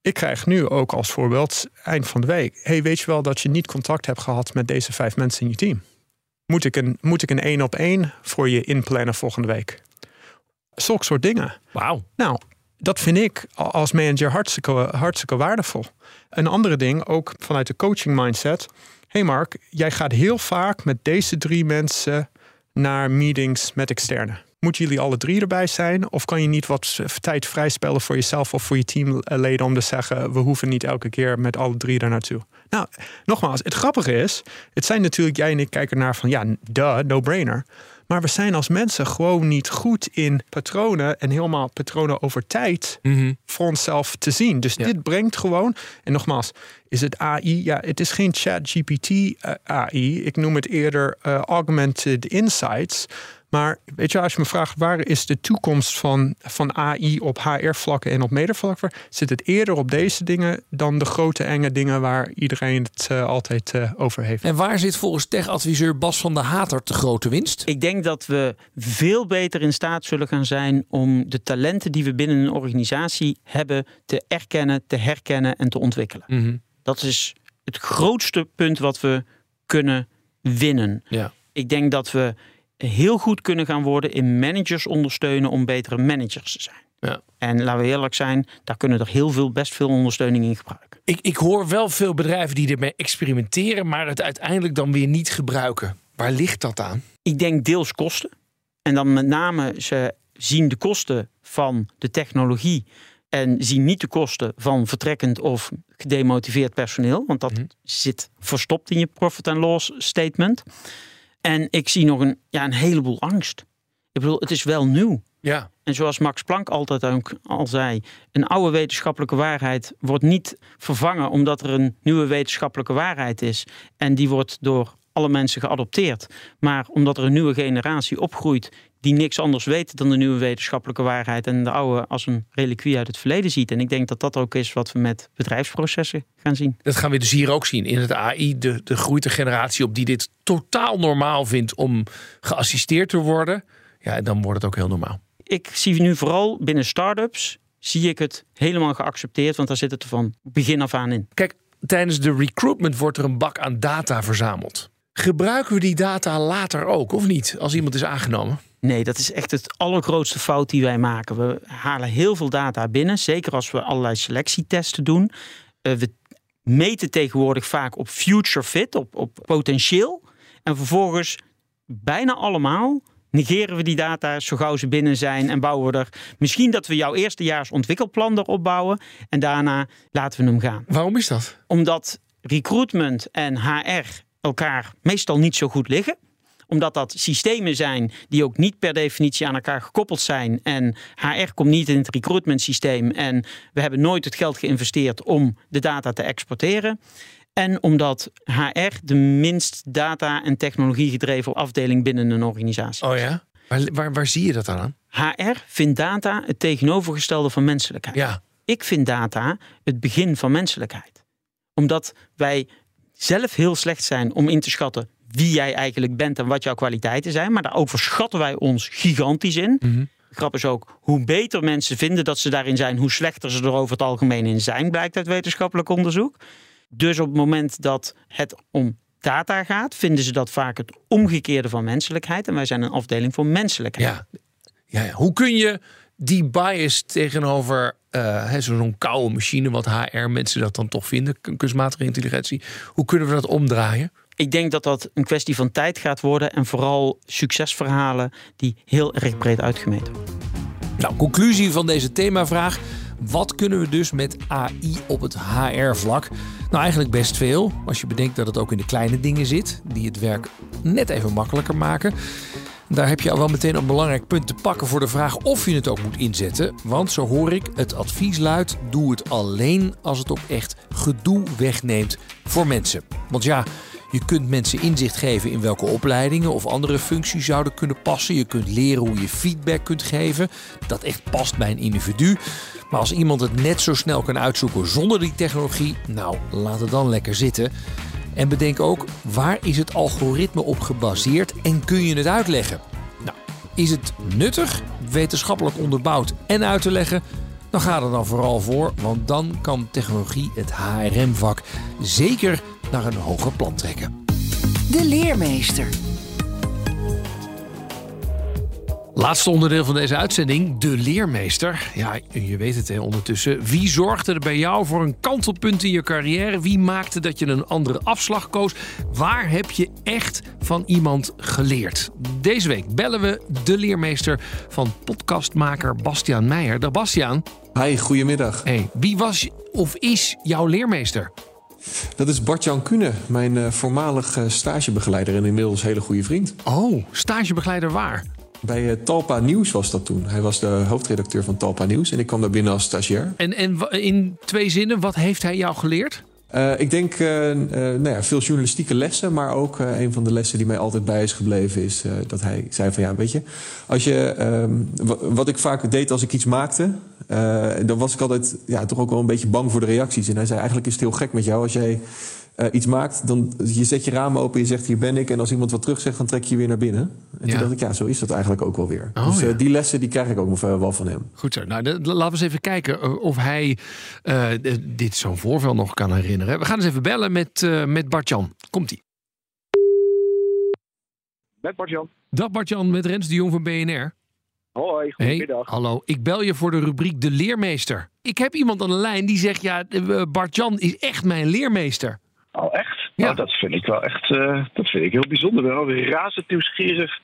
Ik krijg nu ook als voorbeeld eind van de week... Hey, weet je wel dat je niet contact hebt gehad met deze vijf mensen in je team? Moet ik een, moet ik een één op één voor je inplannen volgende week? Zulke soort dingen. Wauw. Nou, dat vind ik als manager hartstikke, hartstikke waardevol. Een andere ding, ook vanuit de coaching mindset. hey Mark, jij gaat heel vaak met deze drie mensen naar meetings met externen. Moeten jullie alle drie erbij zijn? Of kan je niet wat tijd vrijspellen voor jezelf of voor je teamleden om te zeggen: we hoeven niet elke keer met alle drie daar naartoe? Nou, nogmaals, het grappige is, het zijn natuurlijk, jij en ik kijken naar van ja, duh, no-brainer. Maar we zijn als mensen gewoon niet goed in patronen en helemaal patronen over tijd Mhm. voor onszelf te zien. Dus Ja. dit brengt gewoon, en nogmaals, is het AI? Ja, het is geen chat GPT AI. Ik noem het eerder eh, augmented insights. Maar weet je, als je me vraagt waar is de toekomst van, van AI op HR-vlakken en op medevlakken, zit het eerder op deze dingen dan de grote enge dingen waar iedereen het uh, altijd uh, over heeft. En waar zit volgens tech-adviseur Bas van der Hater de grote winst? Ik denk dat we veel beter in staat zullen gaan zijn om de talenten die we binnen een organisatie hebben te erkennen, te herkennen en te ontwikkelen. Mm -hmm. Dat is het grootste punt wat we kunnen winnen. Ja. Ik denk dat we heel goed kunnen gaan worden in managers ondersteunen om betere managers te zijn. Ja. En laten we eerlijk zijn, daar kunnen er heel veel, best veel ondersteuning in gebruiken. Ik, ik hoor wel veel bedrijven die ermee experimenteren, maar het uiteindelijk dan weer niet gebruiken. Waar ligt dat aan? Ik denk deels kosten. En dan met name ze zien de kosten van de technologie en zien niet de kosten van vertrekkend of gedemotiveerd personeel. Want dat Mhm. zit verstopt in je profit and loss statement. En ik zie nog een, ja, een heleboel angst. Ik bedoel, het is wel nieuw. Ja. En zoals Max Planck altijd ook al zei, een oude wetenschappelijke waarheid wordt niet vervangen omdat er een nieuwe wetenschappelijke waarheid is. En die wordt door alle mensen geadopteerd. Maar omdat er een nieuwe generatie opgroeit die niks anders weet dan de nieuwe wetenschappelijke waarheid en de oude als een reliquie uit het verleden ziet. En ik denk dat dat ook is wat we met bedrijfsprocessen gaan zien. Dat gaan we dus hier ook zien. In het AI de, de groeit generatie op die dit totaal normaal vindt om geassisteerd te worden. Ja, dan wordt het ook heel normaal. Ik zie nu vooral binnen start-ups zie ik het helemaal geaccepteerd, want daar zit het er van begin af aan in. Kijk, tijdens de recruitment wordt er een bak aan data verzameld. Gebruiken we die data later ook, of niet? Als iemand is aangenomen? Nee, dat is echt het allergrootste fout die wij maken. We halen heel veel data binnen, zeker als we allerlei selectietesten doen. Uh, we meten tegenwoordig vaak op future fit, op, op potentieel. En vervolgens bijna allemaal negeren we die data zo gauw ze binnen zijn en bouwen we er misschien dat we jouw eerstejaars ontwikkelplan erop bouwen en daarna laten we hem gaan. Waarom is dat? Omdat recruitment en HR elkaar meestal niet zo goed liggen omdat dat systemen zijn die ook niet per definitie aan elkaar gekoppeld zijn. En HR komt niet in het recruitment systeem. En we hebben nooit het geld geïnvesteerd om de data te exporteren. En omdat HR de minst data- en technologie gedreven afdeling binnen een organisatie. Oh ja? Waar, waar, waar zie je dat aan? HR vindt data het tegenovergestelde van menselijkheid. Ja. Ik vind data het begin van menselijkheid. Omdat wij zelf heel slecht zijn om in te schatten wie jij eigenlijk bent en wat jouw kwaliteiten zijn. Maar daar overschatten wij ons gigantisch in. Mm -hmm. Grap is ook, hoe beter mensen vinden dat ze daarin zijn, hoe slechter ze er over het algemeen in zijn, blijkt uit wetenschappelijk onderzoek. Dus op het moment dat het om data gaat, vinden ze dat vaak het omgekeerde van menselijkheid. En wij zijn een afdeling voor menselijkheid. Ja, ja, hoe kun je die bias tegenover uh, zo'n koude machine, wat HR mensen dat dan toch vinden, kunstmatige intelligentie, hoe kunnen we dat omdraaien? Ik denk dat dat een kwestie van tijd gaat worden en vooral succesverhalen die heel erg breed uitgemeten worden. Nou, conclusie van deze themavraag. Wat kunnen we dus met AI op het HR-vlak? Nou, eigenlijk best veel. Als je bedenkt dat het ook in de kleine dingen zit, die het werk net even makkelijker maken. Daar heb je al wel meteen een belangrijk punt te pakken voor de vraag of je het ook moet inzetten. Want zo hoor ik, het advies luidt: doe het alleen als het ook echt gedoe wegneemt voor mensen. Want ja, je kunt mensen inzicht geven in welke opleidingen of andere functies zouden kunnen passen. Je kunt leren hoe je feedback kunt geven. Dat echt past bij een individu. Maar als iemand het net zo snel kan uitzoeken zonder die technologie, nou, laat het dan lekker zitten. En bedenk ook, waar is het algoritme op gebaseerd en kun je het uitleggen? Nou, is het nuttig, wetenschappelijk onderbouwd en uit te leggen? Dan ga er dan vooral voor, want dan kan technologie het HRM-vak zeker naar een hoger plan trekken. De leermeester. Laatste onderdeel van deze uitzending, de leermeester. Ja, je weet het hè, ondertussen. Wie zorgde er bij jou voor een kantelpunt in je carrière? Wie maakte dat je een andere afslag koos? Waar heb je echt van iemand geleerd? Deze week bellen we de leermeester van podcastmaker Bastiaan Meijer. Dag Bastiaan. Hi, goedemiddag. Hey, wie was of is jouw leermeester? Dat is Bart-Jan Kuhne, mijn uh, voormalig uh, stagebegeleider en inmiddels hele goede vriend. Oh, stagebegeleider waar? Bij uh, Talpa Nieuws was dat toen. Hij was de hoofdredacteur van Talpa Nieuws en ik kwam daar binnen als stagiair. En, en in twee zinnen, wat heeft hij jou geleerd? Uh, ik denk uh, uh, nou ja, veel journalistieke lessen, maar ook een van de lessen die mij altijd bij is gebleven is dat hij zei van ja, weet je, als je, ehm, wat ik vaak deed als ik iets maakte, dan was ik altijd ja, toch ook wel een beetje bang voor de reacties. En hij zei eigenlijk is het heel gek met jou als jij uh, iets maakt, dan je zet je ramen open, je zegt hier ben ik. En als iemand wat terug zegt, dan trek je je weer naar binnen. En ja. toen dacht ik, ja, zo is dat eigenlijk ook wel weer. Oh, dus uh, ja. die lessen die krijg ik ook nog wel van hem. Goed zo. Nou, de, laten we eens even kijken of hij uh, dit zo'n voorval nog kan herinneren. We gaan eens even bellen met, met Bart-Jan. Komt-ie. Met Bart-Jan. Dag Bart-Jan, met Rens de Jong van BNR. Hoi, goedemiddag. Hey, hallo, ik bel je voor de rubriek De Leermeester. Ik heb iemand aan de lijn die zegt, ja, Bart-Jan is echt mijn leermeester. Oh, echt? Ja. Nou, dat vind ik wel echt uh, dat vind ik heel bijzonder. Wel razend nieuwsgierig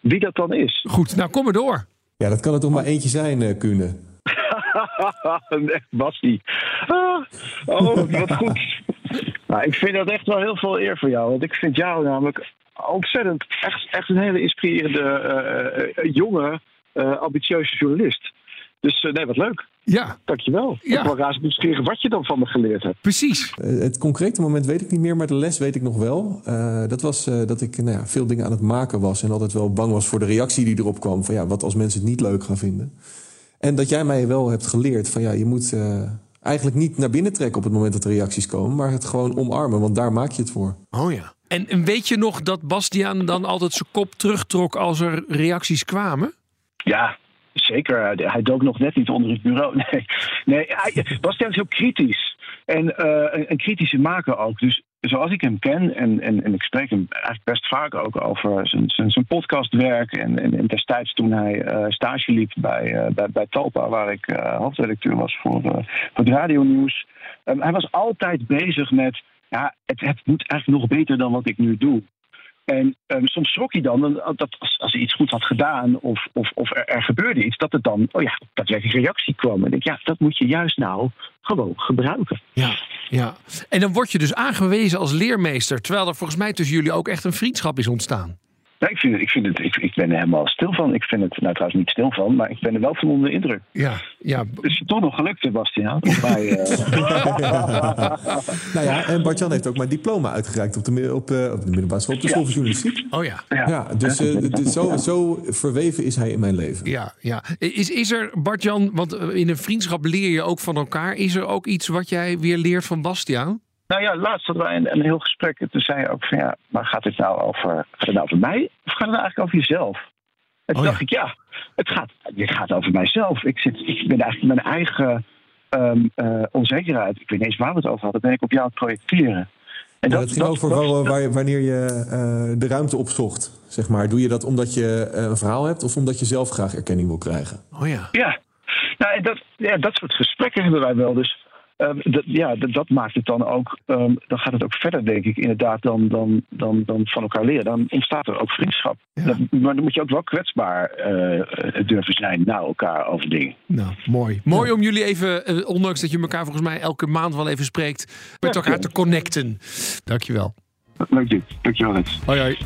wie dat dan is. Goed, nou kom maar door. Ja, dat kan er toch maar eentje zijn, uh, Kune. echt, Basti. Ah, oh, wat goed. nou, ik vind dat echt wel heel veel eer voor jou. Want ik vind jou namelijk ontzettend, echt, echt een hele inspirerende, uh, jonge, ambitieuze journalist. Dus nee, wat leuk. Ja. Dankjewel. Ja. Ik wil razend nieuwsgierig wat je dan van me geleerd hebt. Precies. Uh, het concrete moment weet ik niet meer, maar de les weet ik nog wel. Uh, dat was uh, dat ik nou ja, veel dingen aan het maken was en altijd wel bang was voor de reactie die erop kwam. Van ja, wat als mensen het niet leuk gaan vinden. En dat jij mij wel hebt geleerd van ja, je moet eigenlijk niet naar binnen trekken op het moment dat er reacties komen, maar het gewoon omarmen, want daar maak je het voor. Oh ja. En, en weet je nog dat Bastiaan dan altijd zijn kop terugtrok als er reacties kwamen? Ja, Zeker, hij dook nog net niet onder het bureau. Nee, nee hij, Bastiaan is heel kritisch. En uh, een, kritische maker ook. Dus zoals ik hem ken, en, en, en ik spreek hem eigenlijk best vaak ook over zijn, zijn, zijn podcastwerk. En, en, en, destijds toen hij uh, stage liep bij, uh, bij, bij Talpa, waar ik hoofdredacteur was voor, voor het radionieuws. Um, hij was altijd bezig met, ja, het, het moet eigenlijk nog beter dan wat ik nu doe. En um, soms schrok hij dan dat als, als, hij iets goed had gedaan of, of, of er, er, gebeurde iets, dat het dan, oh ja, er een reactie kwam. En ik ja, dat moet je juist nou gewoon gebruiken. Ja, ja. En dan word je dus aangewezen als leermeester, terwijl er volgens mij tussen jullie ook echt een vriendschap is ontstaan. Nee, ik, vind het, ik, vind het, ik, ik ben er helemaal stil van. Ik vind het, nou trouwens niet stil van, maar ik ben er wel van onder de indruk. Ja, ja. Het is toch nog gelukt, Sebastian. Bij, uh... nou ja, en Bartjan heeft ook mijn diploma uitgereikt op de, op, uh, op de middelbare school, op de school van journalistiek. Oh ja. Ja, ja dus uh, zo, zo verweven is hij in mijn leven. Ja, ja. Is, is er, Bartjan, want in een vriendschap leer je ook van elkaar. Is er ook iets wat jij weer leert van Bastiaan? Nou ja, laatst hadden wij een, een heel gesprek. En toen zei je ook van ja, maar gaat dit nou over, gaat het nou over mij? Of gaat het nou eigenlijk over jezelf? En toen oh, dacht ik, ja, het gaat, het gaat over mijzelf. Ik, zit, ik ben eigenlijk mijn eigen um, uh, onzekerheid. Ik weet niet eens waar we het over hadden. Ben ik op jou aan het projecteren. En ja, dat, ging over dat, waar, wanneer je uh, de ruimte opzocht. Zeg maar. Doe je dat omdat je uh, een verhaal hebt of omdat je zelf graag erkenning wil krijgen? Oh ja. Ja, nou, dat, ja dat soort gesprekken hebben wij wel. Dus Ehm, dat, ja, dat, maakt het dan ook. Um, dan gaat het ook verder, denk ik, inderdaad, dan, dan, dan, dan van elkaar leren. Dan ontstaat er ook vriendschap. maar dan moet je ook wel kwetsbaar uh, durven zijn naar elkaar over dingen. Nou, mooi. Mooi om jullie even, uh, ondanks dat je elkaar volgens mij elke maand wel even spreekt, met elkaar te connecten. Dankjewel. Leuk dit. Dankjewel, Rens. Hoi, hoi.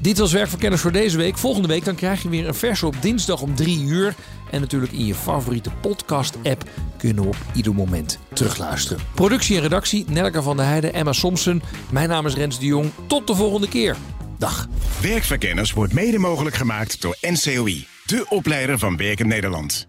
Dit was Werkverkenners voor deze week. Volgende week dan krijg je weer een verse op dinsdag om 3 uur. En natuurlijk in je favoriete podcast-app kunnen we op ieder moment terugluisteren. Productie en redactie Nelke van der Heijden, Emma Somsen. Mijn naam is Rens de Jong. Tot de volgende keer. Dag. Werkverkenners wordt mede mogelijk gemaakt door NCOI, de opleider van Werken Nederland.